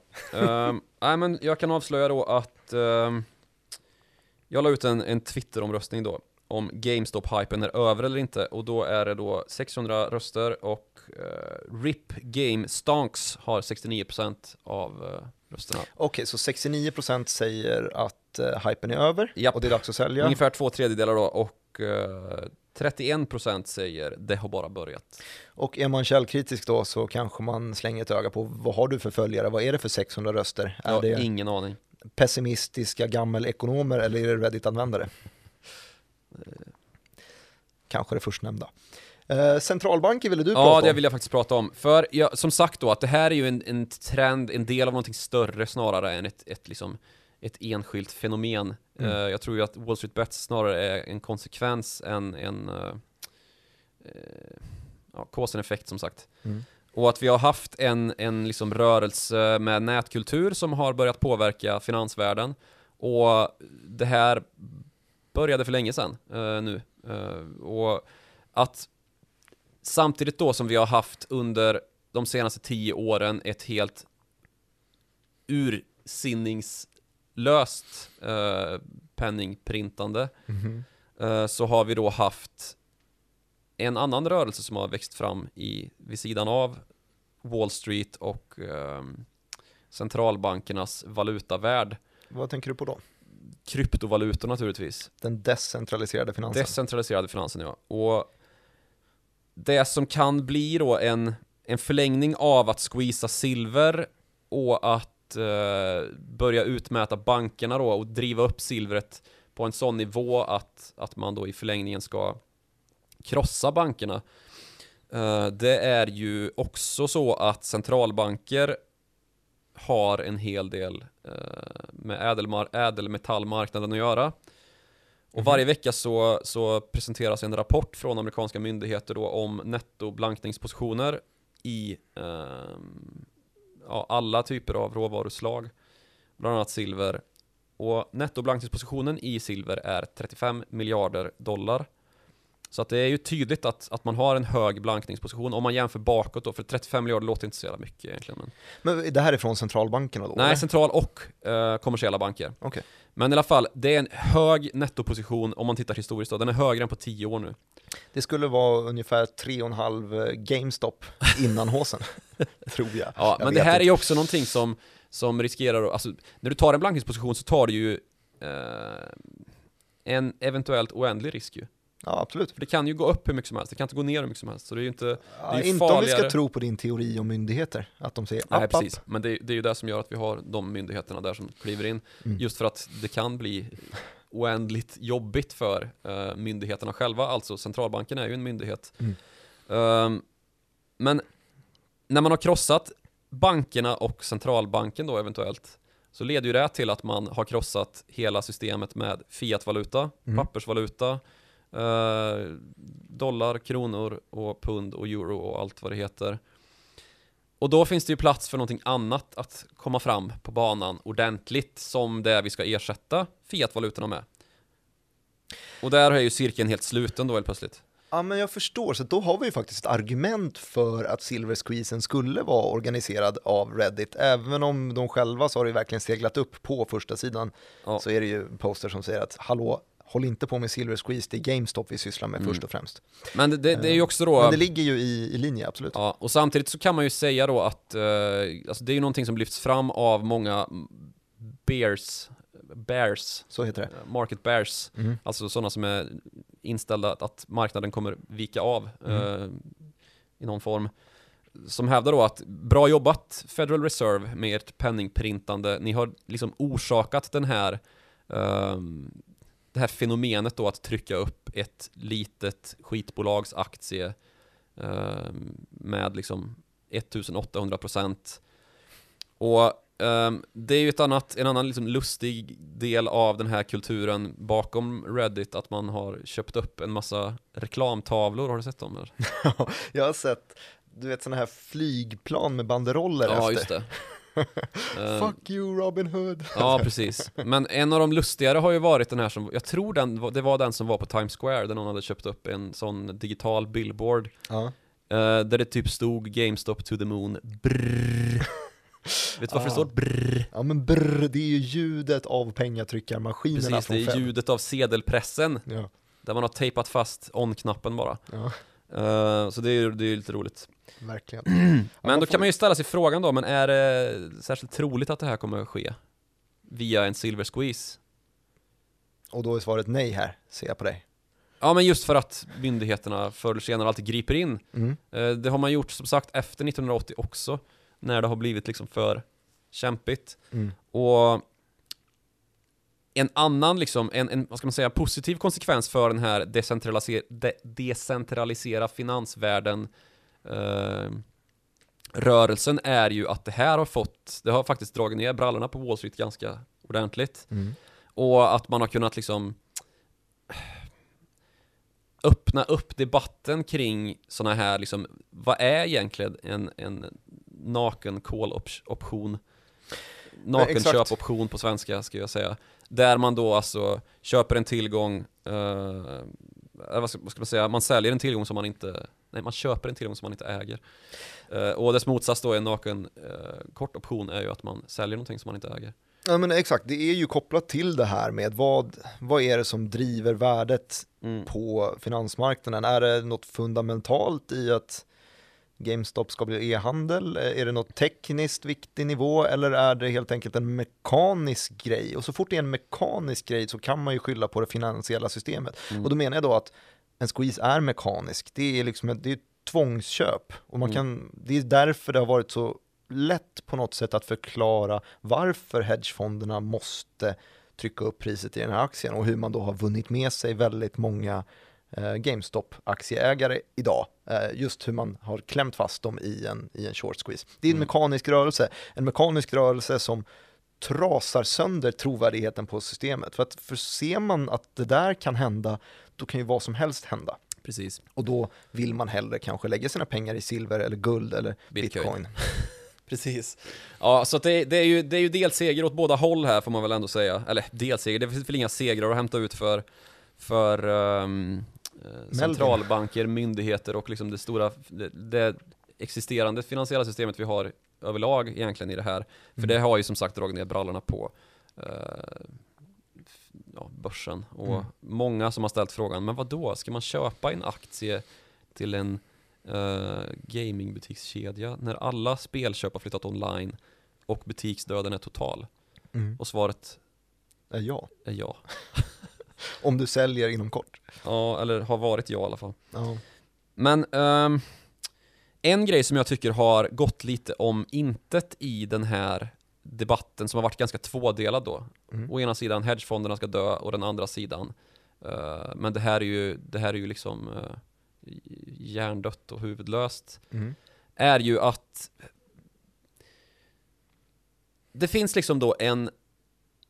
[SPEAKER 2] um, nej, men jag kan avslöja då att ehm, jag la ut en, en Twitter-omröstning då om GameStop-hypen är över eller inte och då är det då 600 röster och uh, RIP Game Stonks har 69% av uh, rösterna.
[SPEAKER 1] Okej, så 69% säger att uh, hypen är över
[SPEAKER 2] Japp.
[SPEAKER 1] och det är dags att sälja.
[SPEAKER 2] Ungefär två tredjedelar då och uh, 31% säger det har bara börjat.
[SPEAKER 1] Och är man källkritisk då så kanske man slänger ett öga på vad har du för följare, vad är det för 600 röster? Är det
[SPEAKER 2] ingen aning.
[SPEAKER 1] pessimistiska gammelekonomer eller är det Reddit-användare? Kanske det förstnämnda. Eh, centralbanker ville du prata
[SPEAKER 2] Ja,
[SPEAKER 1] om?
[SPEAKER 2] det vill jag faktiskt prata om. För jag, som sagt då, att det här är ju en, en trend, en del av någonting större snarare än ett, ett, liksom, ett enskilt fenomen.
[SPEAKER 1] Mm.
[SPEAKER 2] Eh, jag tror ju att Wall Street Bets snarare är en konsekvens än en uh, ja, effect som sagt.
[SPEAKER 1] Mm.
[SPEAKER 2] Och att vi har haft en, en liksom rörelse med nätkultur som har börjat påverka finansvärlden. Och det här började för länge sedan eh, nu. Eh, och att samtidigt då som vi har haft under de senaste tio åren ett helt ursinningslöst eh, penningprintande
[SPEAKER 1] Mhm.
[SPEAKER 2] eh, så har vi då haft en annan rörelse som har växt fram i, vid sidan av Wall Street och ehm, centralbankernas valutavärld.
[SPEAKER 1] Vad tänker du på då?
[SPEAKER 2] Kryptovalutor naturligtvis.
[SPEAKER 1] Den decentraliserade finansen?
[SPEAKER 2] Decentraliserade finansen ja. Och det som kan bli då en, en förlängning av att squeeza silver och att eh, börja utmäta bankerna då och driva upp silvret på en sån nivå att, att man då i förlängningen ska krossa bankerna. Eh, det är ju också så att centralbanker har en hel del eh, med ädelmar- ädelmetallmarknaden att göra. Och varje vecka så, så presenteras en rapport från amerikanska myndigheter då om nettoblankningspositioner i eh, ja, alla typer av råvaruslag, bland annat silver. Och nettoblankningspositionen i silver är 35 miljarder dollar. Så att det är ju tydligt att, att man har en hög blankningsposition om man jämför bakåt då, för 35 miljarder låter inte så jävla mycket egentligen. Men...
[SPEAKER 1] Men det här är från centralbankerna då?
[SPEAKER 2] Nej,
[SPEAKER 1] eller?
[SPEAKER 2] central och eh, kommersiella banker.
[SPEAKER 1] Okej.
[SPEAKER 2] Men i alla fall, det är en hög nettoposition om man tittar historiskt då. Den är högre än på 10 år nu.
[SPEAKER 1] Det skulle vara ungefär 3,5 GameStop innan håsen, tror jag.
[SPEAKER 2] Ja,
[SPEAKER 1] Jag
[SPEAKER 2] men det här
[SPEAKER 1] inte.
[SPEAKER 2] är ju också någonting som, som riskerar att, alltså, när du tar en blankningsposition så tar du ju eh, en eventuellt oändlig risk ju.
[SPEAKER 1] Ja, absolut.
[SPEAKER 2] För det kan ju gå upp hur mycket som helst, det kan inte gå ner hur mycket som helst. Så det är ju inte,
[SPEAKER 1] Ja,
[SPEAKER 2] det är
[SPEAKER 1] inte om vi ska tro på din teori om myndigheter, att de säger
[SPEAKER 2] Nej
[SPEAKER 1] app,
[SPEAKER 2] precis,
[SPEAKER 1] app.
[SPEAKER 2] men det, det är ju det som gör att vi har de myndigheterna där som kliver in.
[SPEAKER 1] Mm.
[SPEAKER 2] Just för att det kan bli oändligt jobbigt för eh, myndigheterna själva, alltså centralbanken är ju en myndighet.
[SPEAKER 1] Mm.
[SPEAKER 2] Ehm, men när man har krossat bankerna och centralbanken då eventuellt, så leder ju det till att man har krossat hela systemet med fiatvaluta,
[SPEAKER 1] Mm.
[SPEAKER 2] pappersvaluta, eh, dollar, kronor och pund och euro och allt vad det heter. Och då finns det ju plats för någonting annat att komma fram på banan ordentligt som det vi ska ersätta fiatvalutorna med. Och där är ju cirkeln helt sluten då helt plötsligt.
[SPEAKER 1] Ja, men jag förstår, så då har vi ju faktiskt ett argument för att Silver Squeezen skulle vara organiserad av Reddit. Även om de själva så har det ju verkligen seglat upp på första sidan
[SPEAKER 2] Ja.
[SPEAKER 1] så är det ju poster som säger att hallå, håll inte på med Silver Squeeze, det är GameStop vi sysslar med
[SPEAKER 2] Mm.
[SPEAKER 1] först och främst.
[SPEAKER 2] Men det, det, det är ju också då...
[SPEAKER 1] Men det ligger ju i, i linje, absolut.
[SPEAKER 2] Ja, och samtidigt så kan man ju säga då att eh, alltså det är ju någonting som lyfts fram av många mm, bears, bears,
[SPEAKER 1] Så heter det.
[SPEAKER 2] eh, market bears,
[SPEAKER 1] Mhm.
[SPEAKER 2] alltså sådana som är inställda att- marknaden kommer vika av eh, i någon form. Som hävdar då att bra jobbat Federal Reserve med ert penningprintande, ni har liksom orsakat den här ehm, det här fenomenet då att trycka upp ett litet skitbolags aktie ehm, med liksom 1800 procent. Och ehm, det är ju ett annat, en annan liksom lustig del av den här kulturen bakom Reddit, att man har köpt upp en massa reklamtavlor, har du sett dem? Eller?
[SPEAKER 1] Jag har sett, du vet sådana här flygplan med banderoller
[SPEAKER 2] Ja,
[SPEAKER 1] efter.
[SPEAKER 2] just det. Ehm,
[SPEAKER 1] Fuck you Robin Hood.
[SPEAKER 2] Ja, precis. Men en av de lustigare har ju varit den här som, jag tror den, det var den som var på Times Square, där någon hade köpt upp en sån digital billboard,
[SPEAKER 1] Ja.
[SPEAKER 2] eh, där det typ stod GameStop to the moon, brrrr. Vet du varför det
[SPEAKER 1] Ah.
[SPEAKER 2] står brrrr?
[SPEAKER 1] ja men brr, det är ju ljudet av pengatryckarmaskinerna
[SPEAKER 2] Precis,
[SPEAKER 1] från
[SPEAKER 2] det är ljudet av sedelpressen,
[SPEAKER 1] Ja.
[SPEAKER 2] där man har tejpat fast on-knappen bara.
[SPEAKER 1] ja,
[SPEAKER 2] Eh, så det är ju det är lite roligt.
[SPEAKER 1] verkligen.
[SPEAKER 2] Men då kan man ju ställa sig frågan då, men är det särskilt troligt att det här kommer att ske? Via en silver squeeze?
[SPEAKER 1] Och då är svaret nej här, ser jag på dig.
[SPEAKER 2] Ja men just för att myndigheterna förr eller senare alltid griper in.
[SPEAKER 1] Mm.
[SPEAKER 2] Eh, Det har man gjort som sagt efter 1980 också, när det har blivit liksom för kämpigt.
[SPEAKER 1] Mm.
[SPEAKER 2] Och en annan, liksom, en, en, vad ska man säga, positiv konsekvens för den här decentraliser de, decentralisera finansvärlden eh, rörelsen är ju att det här har fått, det har faktiskt dragit ner brallorna på Wall Street ganska ordentligt.
[SPEAKER 1] Mm.
[SPEAKER 2] Och att man har kunnat liksom öppna upp debatten kring sådana här liksom, vad är egentligen en, en naken call-option? Naken
[SPEAKER 1] exakt.
[SPEAKER 2] köpoption på svenska ska jag säga. Där man då alltså köper en tillgång, eh, eh, vad, ska, vad ska man säga, man säljer en tillgång som man inte, nej man köper en tillgång som man inte äger. Eh, och dess motsats då, en naken eh, kortoption är ju att man säljer någonting som man inte äger.
[SPEAKER 1] Ja men exakt, det är ju kopplat till det här med vad, vad är det som driver värdet
[SPEAKER 2] Mm.
[SPEAKER 1] på finansmarknaden? Är det något fundamentalt i att GameStop ska bli e-handel? Är det något tekniskt viktig nivå eller är det helt enkelt en mekanisk grej? Och så fort det är en mekanisk grej så kan man ju skylla på det finansiella systemet.
[SPEAKER 2] Mm.
[SPEAKER 1] Och då menar jag då att en squeeze är mekanisk. Det är liksom ett, det är ett tvångsköp och man
[SPEAKER 2] Mm.
[SPEAKER 1] kan, det är därför det har varit så lätt på något sätt att förklara varför hedgefonderna måste trycka upp priset i den här aktien och hur man då har vunnit med sig väldigt många GameStop-aktieägare idag. Eh, just hur man har klämt fast dem i en, i en short squeeze. Det är en
[SPEAKER 2] Mm.
[SPEAKER 1] mekanisk rörelse, en mekanisk rörelse som trasar sönder trovärdigheten på systemet. För att för ser man att det där kan hända, då kan ju vad som helst hända.
[SPEAKER 2] Precis.
[SPEAKER 1] Och då vill man hellre kanske lägga sina pengar i silver eller guld eller
[SPEAKER 2] Bitcoin.
[SPEAKER 1] bitcoin.
[SPEAKER 2] Precis. Ja, så det, det, är ju, det är ju delseger åt båda håll här får man väl ändå säga. Eller delseger, det finns väl inga segrar att hämta ut för, för eh, centralbanker, myndigheter och liksom det stora, det, det existerande finansiella systemet vi har överlag egentligen i det här. För
[SPEAKER 1] Mm.
[SPEAKER 2] det har ju som sagt dragit ner brallorna på eh, ja, börsen. Och
[SPEAKER 1] Mm.
[SPEAKER 2] många som har ställt frågan, men vad då? Ska man köpa en aktie till en uh, gamingbutikskedja när alla spelköp har flyttat online och butiksdöden är total?
[SPEAKER 1] Mm.
[SPEAKER 2] Och svaret
[SPEAKER 1] Eh, Ja,
[SPEAKER 2] är ja.
[SPEAKER 1] om du säljer inom kort.
[SPEAKER 2] Ja, eller har varit ja i alla fall.
[SPEAKER 1] Ja.
[SPEAKER 2] Men ehm, en grej som jag tycker har gått lite om intet i den här debatten som har varit ganska tvådelad då.
[SPEAKER 1] Mm.
[SPEAKER 2] Å ena sidan hedgefonderna ska dö och den andra sidan eh, men det här är ju, det här är ju liksom uh, hjärndött och huvudlöst.
[SPEAKER 1] Mm.
[SPEAKER 2] Är ju att det finns liksom då en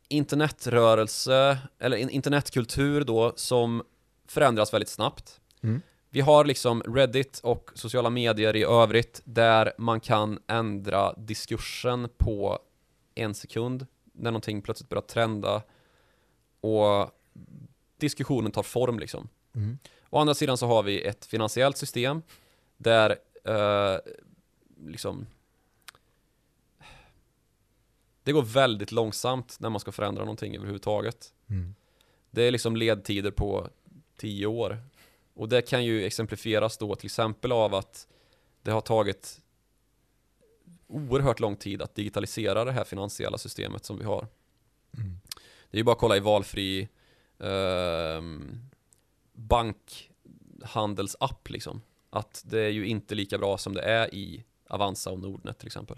[SPEAKER 2] internetrörelse, eller internetkultur då som förändras väldigt snabbt.
[SPEAKER 1] Mm.
[SPEAKER 2] Vi har liksom Reddit och sociala medier i övrigt där man kan ändra diskursen på en sekund när någonting plötsligt börjar trenda och diskussionen tar form liksom.
[SPEAKER 1] Mm.
[SPEAKER 2] Å andra sidan så har vi ett finansiellt system där eh, liksom det går väldigt långsamt när man ska förändra någonting överhuvudtaget.
[SPEAKER 1] Mm.
[SPEAKER 2] Det är liksom ledtider på 10 år. Och det kan ju exemplifieras då till exempel av att det har tagit oerhört lång tid att digitalisera det här finansiella systemet som vi har.
[SPEAKER 1] Mm.
[SPEAKER 2] Det är ju bara att kolla i valfri ehm, bankhandelsapp liksom. Att det är ju inte lika bra som det är i Avanza och Nordnet till exempel.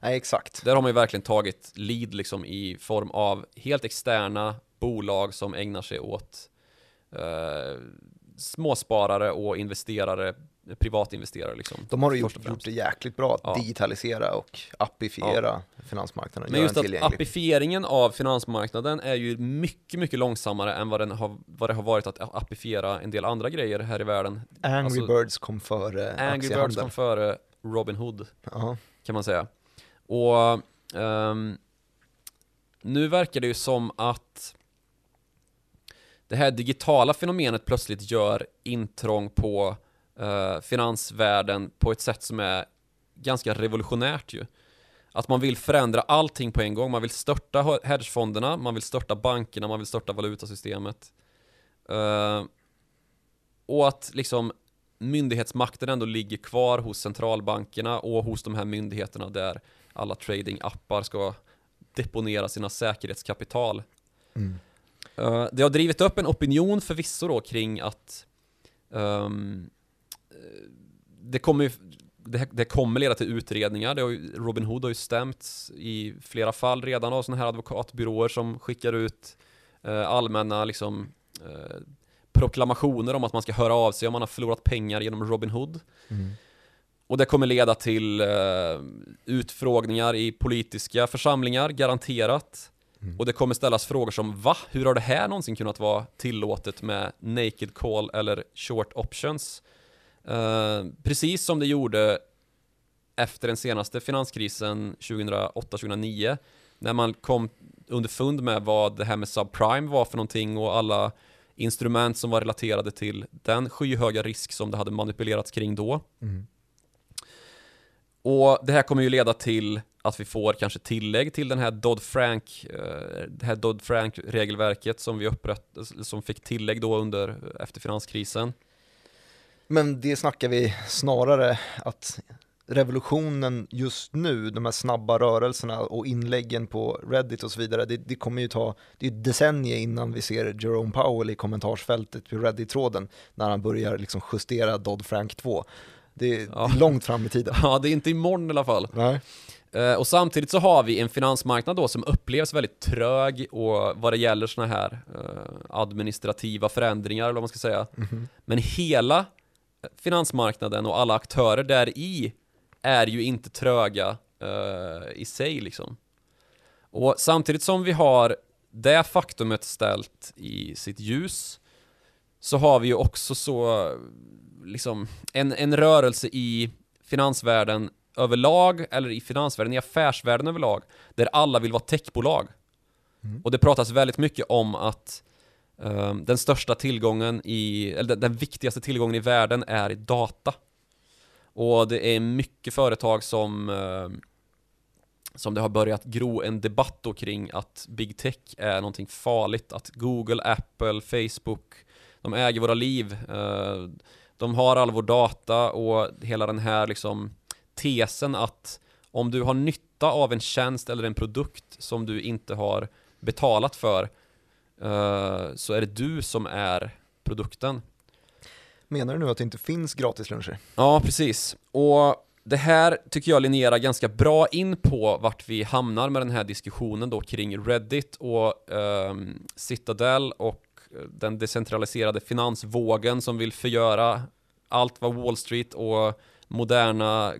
[SPEAKER 1] Nej, exakt.
[SPEAKER 2] Där har man ju verkligen tagit lead liksom i form av helt externa bolag som ägnar sig åt eh, småsparare och investerare privatinvesterare liksom.
[SPEAKER 1] De har ju gjort, gjort det jäkligt bra att
[SPEAKER 2] Ja.
[SPEAKER 1] digitalisera och appifiera finansmarknaden.
[SPEAKER 2] Men just att appifieringen av finansmarknaden är ju mycket, mycket långsammare än vad, den har, vad det har varit att appifiera en del andra grejer här i världen.
[SPEAKER 1] Angry
[SPEAKER 2] alltså-
[SPEAKER 1] Birds kom före
[SPEAKER 2] Angry Birds kom före Robin Hood.
[SPEAKER 1] Ja.
[SPEAKER 2] kan man säga. Och um, nu verkar det ju som att det här digitala fenomenet plötsligt gör intrång på uh, finansvärlden på ett sätt som är ganska revolutionärt ju. Att man vill förändra allting på en gång. Man vill störta hedgefonderna, man vill störta bankerna, man vill störta valutasystemet. Uh, och att liksom myndighetsmakten ändå ligger kvar hos centralbankerna och hos de här myndigheterna där alla tradingappar ska deponera sina säkerhetskapital.
[SPEAKER 1] Mm.
[SPEAKER 2] Eh, det har drivit upp en opinion förvisso då kring att eh, det kommer det, här- det kommer leda till utredningar. Det har ju, Robin Hood har ju stämts i flera fall redan av sådana här advokatbyråer som skickar ut eh, allmänna liksom, eh, proklamationer om att man ska höra av sig om man har förlorat pengar genom Robin Hood.
[SPEAKER 1] Mm.
[SPEAKER 2] Och det kommer leda till eh, utfrågningar i politiska församlingar, garanterat.
[SPEAKER 1] Mm.
[SPEAKER 2] Och det kommer ställas frågor som Va? Hur har det här någonsin kunnat vara tillåtet med naked call eller short options? Eh, precis som det gjorde efter den senaste finanskrisen 2008-2009 när man kom underfund med vad det här med subprime var för någonting och alla instrument som var relaterade till den skyhöga risk som det hade manipulerats kring då.
[SPEAKER 1] Mm.
[SPEAKER 2] Och det här kommer ju leda till att vi får kanske tillägg till den här Dodd-Frank, eh, det här Dodd-Frank-regelverket som vi upprätt, som fick tillägg då under, efter finanskrisen.
[SPEAKER 1] Men det snackar vi snarare att revolutionen just nu, de här snabba rörelserna och inläggen på Reddit och så vidare, det, det kommer ju ta, det är decennier innan vi ser Jerome Powell i kommentarsfältet på Reddit-tråden när han börjar liksom justera Dodd-Frank 2. Det är
[SPEAKER 2] Ja.
[SPEAKER 1] långt fram i tiden.
[SPEAKER 2] Ja, det är inte imorgon i alla fall.
[SPEAKER 1] Nej.
[SPEAKER 2] Eh, och samtidigt så har vi en finansmarknad då som upplevs väldigt trög och vad det gäller såna här eh, administrativa förändringar eller vad man ska säga.
[SPEAKER 1] Mhm.
[SPEAKER 2] Men hela finansmarknaden och alla aktörer där i är ju inte tröga eh, i sig liksom. Och samtidigt som vi har det faktumet ställt i sitt ljus så har vi ju också så liksom en, en rörelse i finansvärlden överlag eller i finansvärlden, i affärsvärlden överlag där alla vill vara techbolag.
[SPEAKER 1] Mm.
[SPEAKER 2] Och det pratas väldigt mycket om att ehm, den största tillgången i, eller den, den viktigaste tillgången i världen är i data. Och det är mycket företag som ehm, som det har börjat gro en debatt då kring att big tech är någonting farligt, att Google, Apple, Facebook, de äger våra liv, eh, de har all vår data och hela den här liksom tesen att om du har nytta av en tjänst eller en produkt som du inte har betalat för eh, så är det du som är produkten.
[SPEAKER 1] Menar du nu att det inte finns gratisluncher?
[SPEAKER 2] Ja, precis. Och det här tycker jag linjerar ganska bra in på vart vi hamnar med den här diskussionen då kring Reddit och ehm, Citadel och den decentraliserade finansvågen som vill förgöra allt vad Wall Street och moderna,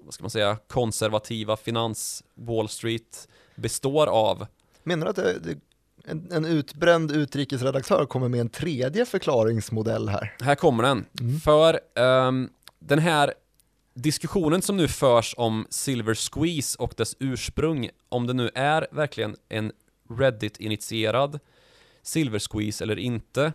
[SPEAKER 2] vad ska man säga, konservativa finans-Wall Street består av.
[SPEAKER 1] Menar du att det, det, en, en utbränd utrikesredaktör kommer med en tredje förklaringsmodell här?
[SPEAKER 2] Här kommer den.
[SPEAKER 1] Mm.
[SPEAKER 2] För ehm, den här diskussionen som nu förs om Silver Squeeze och dess ursprung, om det nu är verkligen en Reddit-initierad Silver Squeeze eller inte,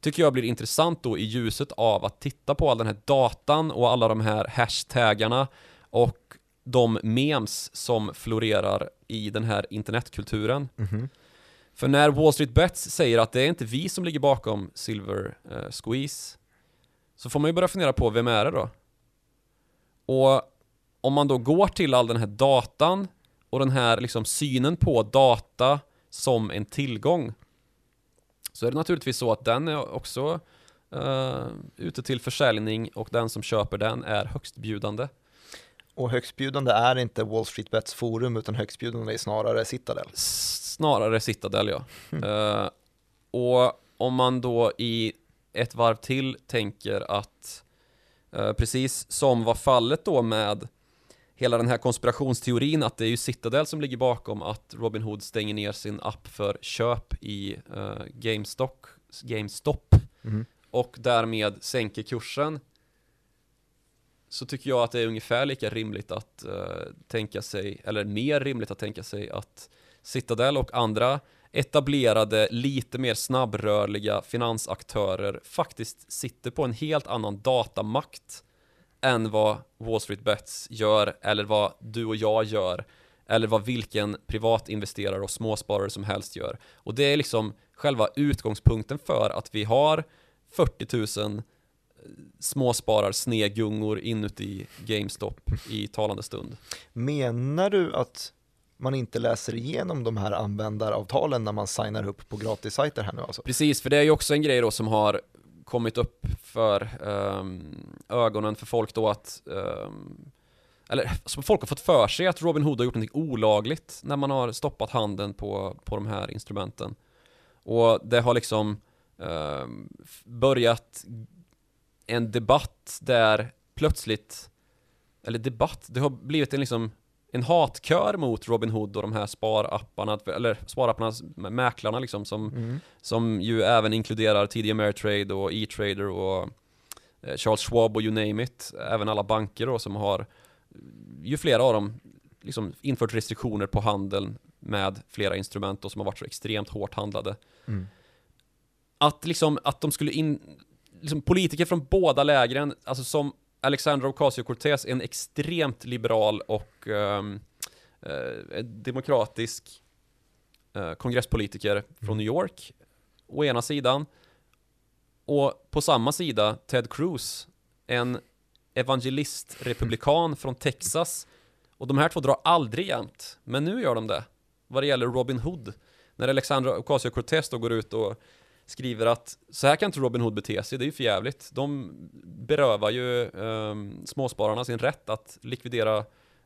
[SPEAKER 2] tycker jag blir intressant då i ljuset av att titta på all den här datan och alla de här hashtaggarna och de memes som florerar i den här internetkulturen.
[SPEAKER 1] Mhm.
[SPEAKER 2] För när Wall Street Bets säger att det är inte vi som ligger bakom Silver eh, Squeeze så får man ju börja fundera på vem är det då? Och om man då går till all den här datan och den här liksom synen på data som en tillgång så är det naturligtvis så att den är också eh, ute till försäljning och den som köper den är högstbjudande.
[SPEAKER 1] Och högstbjudande är inte Wall Street Bets forum utan högstbjudande är snarare Citadel.
[SPEAKER 2] Snarare Citadel ja. Eh, och om man då i ett varv till tänker att Eh, precis som var fallet då med hela den här konspirationsteorin att det är ju Citadel som ligger bakom att Robinhood stänger ner sin app för köp i uh, GameStop, GameStop
[SPEAKER 1] Mm.
[SPEAKER 2] och därmed sänker kursen så tycker jag att det är ungefär lika rimligt att uh, tänka sig, eller mer rimligt att tänka sig att Citadel och andra etablerade, lite mer snabbrörliga finansaktörer faktiskt sitter på en helt annan datamakt än vad Wall Street Bets gör eller vad du och jag gör eller vad vilken privatinvesterare och småsparare som helst gör. Och det är liksom själva utgångspunkten för att vi har 40 000 småsparar snegungor inuti GameStop i talande stund.
[SPEAKER 1] Menar du att man inte läser igenom de här användaravtalen när man signar upp på gratissajter här nu alltså?
[SPEAKER 2] Precis, för det är ju också en grej då som har kommit upp för um, ögonen för folk då att um, eller som folk har fått för sig att Robin Hood har gjort något olagligt när man har stoppat handen på, på de här instrumenten. Och det har liksom eh, börjat en debatt där plötsligt, eller debatt, det har blivit en liksom en hatkör mot Robin Hood och de här sparapparna, eller sparapparna, mäklarna liksom som,
[SPEAKER 1] Mm.
[SPEAKER 2] som ju även inkluderar TD Ameritrade och E-trader och eh, Charles Schwab och you name it. Även alla banker då som har, ju flera av dem, liksom infört restriktioner på handeln med flera instrument och som har varit så extremt hårt handlade.
[SPEAKER 1] Mm.
[SPEAKER 2] Att liksom, att de skulle in, liksom politiker från båda lägren, alltså som Alexandra Ocasio-Cortez, en extremt liberal och um, uh, demokratisk uh, kongresspolitiker från New York, å ena sidan, och på samma sida Ted Cruz, en evangelist-republikan från Texas. Och de här två drar aldrig jämnt, men nu gör de det. Vad det gäller Robin Hood. När Alexandra Ocasio-Cortez då går ut och skriver att så här kan inte Robin Hood bete sig, det är ju jävligt. De berövar ju eh, småspararna sin rätt att likvidera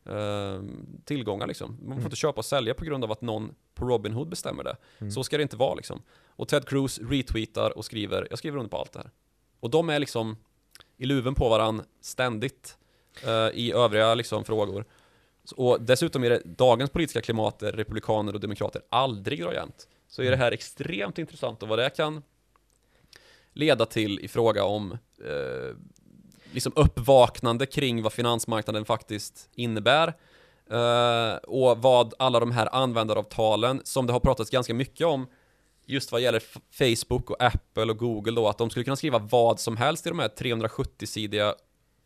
[SPEAKER 2] eh, tillgångar liksom. Man får
[SPEAKER 1] Mm.
[SPEAKER 2] inte köpa och sälja på grund av att någon på Robin Hood bestämmer det.
[SPEAKER 1] Mm.
[SPEAKER 2] Så ska det inte vara liksom. Och Ted Cruz retweetar och skriver, jag skriver under på allt det här. Och de är liksom i luven på varann ständigt eh, i övriga liksom frågor. Och dessutom är det dagens politiska klimat där republikaner och demokrater aldrig drar jämnt. Så är det här extremt intressant och vad det kan leda till i fråga om eh, liksom uppvaknande kring vad finansmarknaden faktiskt innebär. Eh, och vad alla de här användaravtalen som det har pratats ganska mycket om just vad gäller Facebook och Apple och Google då, att de skulle kunna skriva vad som helst i de här 370-sidiga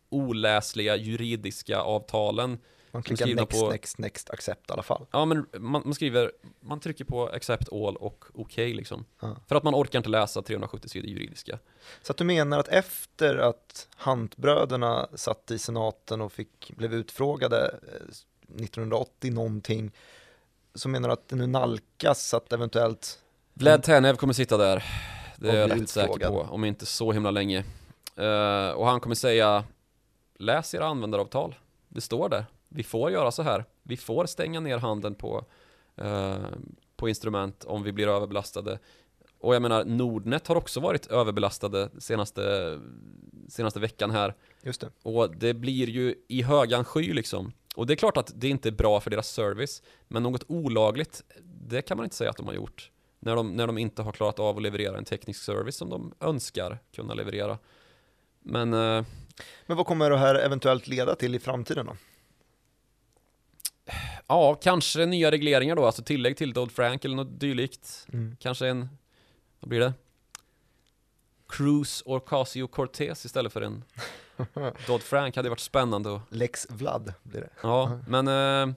[SPEAKER 2] oläsliga juridiska avtalen.
[SPEAKER 1] Man klickar next,
[SPEAKER 2] på-
[SPEAKER 1] next, next, accept i alla fall.
[SPEAKER 2] Ja men man, man skriver, man trycker på accept all och OK liksom.
[SPEAKER 1] Ja.
[SPEAKER 2] För att man orkar inte läsa 370 sidor juridiska.
[SPEAKER 1] Så att du menar att efter att Huntbröderna satt i senaten och fick, blev utfrågade eh, 1980 någonting, så menar du att det nu nalkas att eventuellt
[SPEAKER 2] Vlad Tenev kommer sitta där. Det är jag rätt säker på,
[SPEAKER 1] utfrågad.
[SPEAKER 2] om inte så himla länge. Eh, och han kommer säga Läs era användaravtal. Det står där. Vi får göra så här. Vi får stänga ner handeln på, eh, på instrument om vi blir överbelastade. Och jag menar, Nordnet har också varit överbelastade senaste, senaste veckan här.
[SPEAKER 1] Just det.
[SPEAKER 2] Och det blir ju i högan sky liksom. Och det är klart att det inte är bra för deras service, men något olagligt, det kan man inte säga att de har gjort. När de, när de inte har klarat av att leverera en teknisk service som de önskar kunna leverera. Men eh,
[SPEAKER 1] Men vad kommer det här eventuellt leda till i framtiden då?
[SPEAKER 2] Ja, kanske nya regleringar då, alltså tillägg till Dodd-Frank eller något dylikt.
[SPEAKER 1] Mm.
[SPEAKER 2] Kanske en, vad blir det? Cruz Ocasio-Cortez istället för en Dodd-Frank hade varit spännande att
[SPEAKER 1] Lex Vlad blir det.
[SPEAKER 2] Ja, men eh,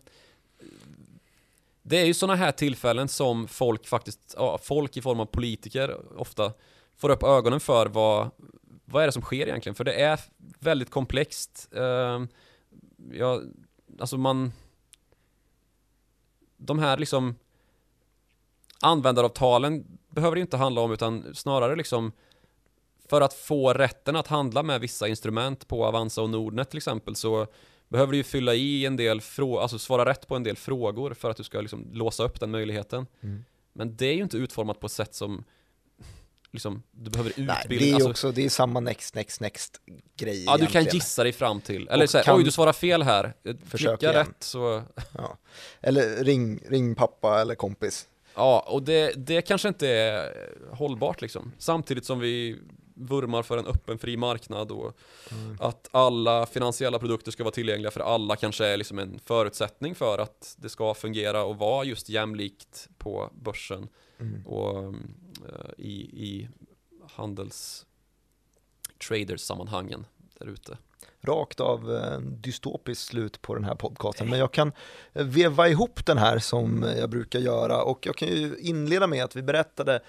[SPEAKER 2] det är ju sådana här tillfällen som folk faktiskt, ja, folk i form av politiker ofta får upp ögonen för vad, vad är det som sker egentligen? För det är väldigt komplext. Eh, ja, alltså man, de här liksom användaravtalen behöver det inte handla om utan snarare liksom för att få rätten att handla med vissa instrument på Avanza och Nordnet till exempel så behöver du ju fylla i en del frågor, alltså svara rätt på en del frågor för att du ska liksom låsa upp den möjligheten.
[SPEAKER 1] Mm.
[SPEAKER 2] Men det är ju inte utformat på ett sätt som liksom, du behöver
[SPEAKER 1] Nej,
[SPEAKER 2] utbildning.
[SPEAKER 1] det är
[SPEAKER 2] alltså,
[SPEAKER 1] också, det är samma next, next, next grej
[SPEAKER 2] ja, du kan
[SPEAKER 1] egentligen.
[SPEAKER 2] gissa dig fram till. Eller
[SPEAKER 1] Och
[SPEAKER 2] så här,
[SPEAKER 1] kan-
[SPEAKER 2] oj du svarar fel här.
[SPEAKER 1] Försök
[SPEAKER 2] Klicka rätt så,
[SPEAKER 1] Ja. Eller ring, ring pappa eller kompis.
[SPEAKER 2] ja, och det, det kanske inte är hållbart liksom. Samtidigt som vi vurmar för en öppen fri marknad och
[SPEAKER 1] Mm.
[SPEAKER 2] att alla finansiella produkter ska vara tillgängliga för alla kanske är liksom en förutsättning för att det ska fungera och vara just jämlikt på börsen
[SPEAKER 1] Mm.
[SPEAKER 2] och eh, i, i handels traders sammanhangen där ute.
[SPEAKER 1] Rakt av eh, dystopiskt slut på den här podcasten. Men jag kan eh, veva ihop den här som jag brukar göra och jag kan ju inleda med att vi berättade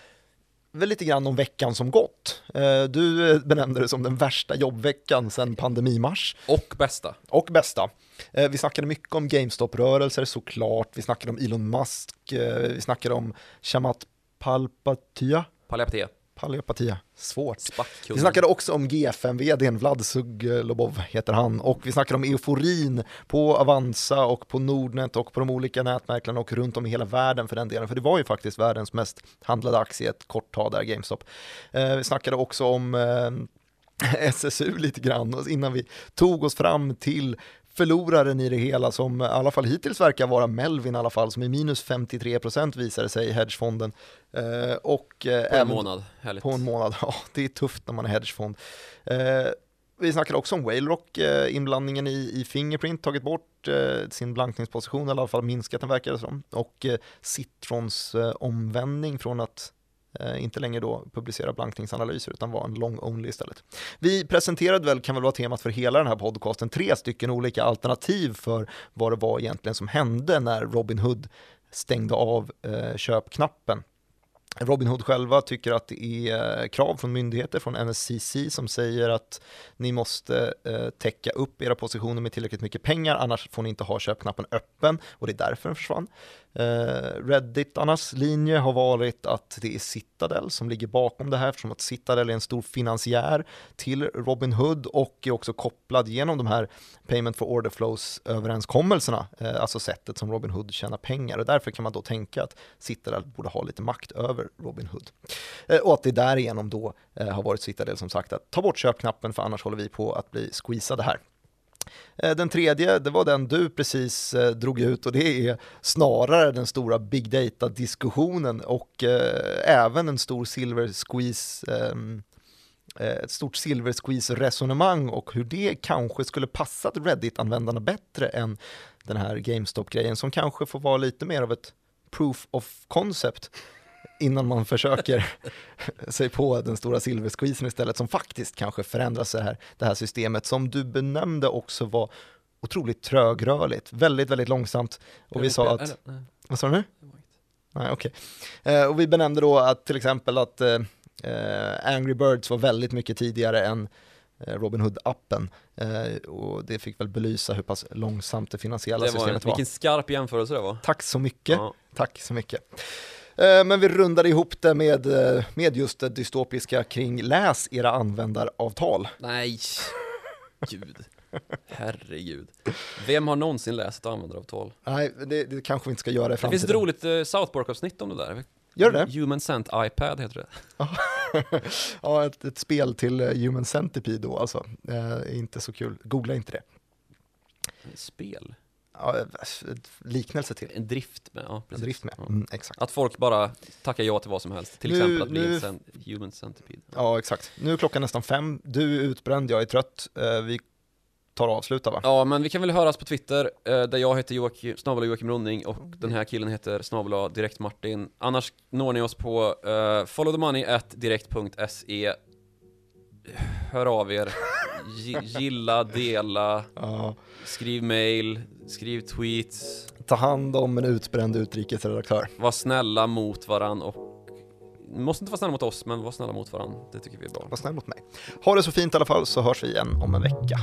[SPEAKER 1] väl lite grann om veckan som gått. Eh, Du eh, benämnde det som den värsta jobbveckan sedan pandemimars.
[SPEAKER 2] Och bästa.
[SPEAKER 1] Och bästa. Eh, Vi snackade mycket om GameStop-rörelser såklart. Vi snackade om Elon Musk. Vi snackade om Shamat Palpatia.
[SPEAKER 2] Palliapaté.
[SPEAKER 1] Palpatia, svårt. Vi
[SPEAKER 2] Spackkungen.
[SPEAKER 1] snackade också om G5-vdn Vlad Suglobov heter han och vi snackade om euforin på Avanza och på Nordnet och på de olika nätmäklarna och runt om i hela världen för den delen. För det var ju faktiskt världens mest handlade aktie ett kort tag där, GameStop. Eh, vi snackade också om eh, SSU lite grann och innan vi tog oss fram till förloraren i det hela som i alla fall hittills verkar vara Melvin i alla fall som är minus 53% visade sig i hedgefonden. Eh, och eh,
[SPEAKER 2] På en
[SPEAKER 1] även-
[SPEAKER 2] månad. Härligt.
[SPEAKER 1] på en månad, ja det är tufft när man är hedgefond. Eh, vi snackade också om Whalerock, eh, inblandningen i, i Fingerprint, tagit bort eh, sin blankningsposition, eller i alla fall minskat den verkar det som. Och eh, Citrons omvändning från att Eh, inte längre då publicera blankningsanalyser utan vara en long only istället. Vi presenterade väl, kan väl vara temat för hela den här podcasten, tre stycken olika alternativ för vad det var egentligen som hände när Robinhood stängde av eh, köpknappen. Robinhood själva tycker att det är eh, krav från myndigheter, från NSCC, som säger att ni måste eh, täcka upp era positioner med tillräckligt mycket pengar, annars får ni inte ha köpknappen öppen och det är därför den försvann. Eh, Redditarnas linje har varit att det är Citadel som ligger bakom det här, eftersom att Citadel är en stor finansiär till Robinhood och är också kopplad genom de här Payment for Order Flows-överenskommelserna, eh, alltså sättet som Robinhood tjänar pengar och därför kan man då tänka att Citadel borde ha lite makt över Robinhood. Eh, och att det därigenom då eh, har varit Citadel som sagt att ta bort köpknappen för annars håller vi på att bli squeezade här. Eh, den tredje, det var den du precis eh, drog ut och det är snarare den stora big data-diskussionen och eh, även en stor silver squeeze ehm, ett stort silver squeeze-resonemang och hur det kanske skulle passat Reddit-användarna bättre än den här GameStop-grejen som kanske får vara lite mer av ett proof of concept innan man försöker sig på den stora silversqueezen istället som faktiskt kanske förändrar det här, det här systemet som du benämnde också var otroligt trögrörligt, väldigt, väldigt långsamt och vi sa att, vad sa du nu? Nej, okej. Eh, och vi benämnde då att till exempel att eh, eh, Angry Birds var väldigt mycket tidigare än Robin Hood-appen och det fick väl belysa hur pass långsamt det finansiella
[SPEAKER 2] Det var en,
[SPEAKER 1] systemet var.
[SPEAKER 2] vilken skarp jämförelse det var.
[SPEAKER 1] Tack så mycket.
[SPEAKER 2] Ja.
[SPEAKER 1] Tack så mycket. Eh, Men vi rundade ihop det med, eh, med just det dystopiska kring läs era användaravtal.
[SPEAKER 2] Nej, gud. Herregud. Vem har någonsin läst ett användaravtal?
[SPEAKER 1] Nej, det, det kanske vi inte ska göra i
[SPEAKER 2] Det
[SPEAKER 1] framtiden.
[SPEAKER 2] finns ett roligt eh, South Park-avsnitt om det där.
[SPEAKER 1] Gör det?
[SPEAKER 2] Human Sent iPad heter det.
[SPEAKER 1] ja, ett, ett spel till Human Centipede då alltså. Eh, inte så kul. Googla inte det.
[SPEAKER 2] Spel?
[SPEAKER 1] Ja, liknelse till.
[SPEAKER 2] En drift med, ja
[SPEAKER 1] En
[SPEAKER 2] precis.
[SPEAKER 1] drift med.
[SPEAKER 2] Ja.
[SPEAKER 1] Mm, exakt.
[SPEAKER 2] Att folk bara tackar ja till vad som helst. Till
[SPEAKER 1] Nu-
[SPEAKER 2] exempel att bli
[SPEAKER 1] nu-
[SPEAKER 2] en cent human centipede.
[SPEAKER 1] Ja, exakt. Nu är klockan nästan fem. Du är utbränd, jag är trött. Eh, vi tar och avslutar va?
[SPEAKER 2] Ja, men vi kan väl höras på Twitter, eh, där jag heter Joakim, snabel Joakim Ronning och den här killen heter snabel direkt Martin. Annars når ni oss på uh, followthemoney at direkt.se. Hör av er, gilla, dela,
[SPEAKER 1] Ja.
[SPEAKER 2] skriv mail, skriv tweets,
[SPEAKER 1] Ta hand om en utbränd utrikesredaktör.
[SPEAKER 2] var snälla mot varann och måste inte vara snälla mot oss, men var snälla mot varann. Det tycker vi är bra.
[SPEAKER 1] Var snäll mot mig. Ha det så fint i alla fall så hörs vi igen om en vecka.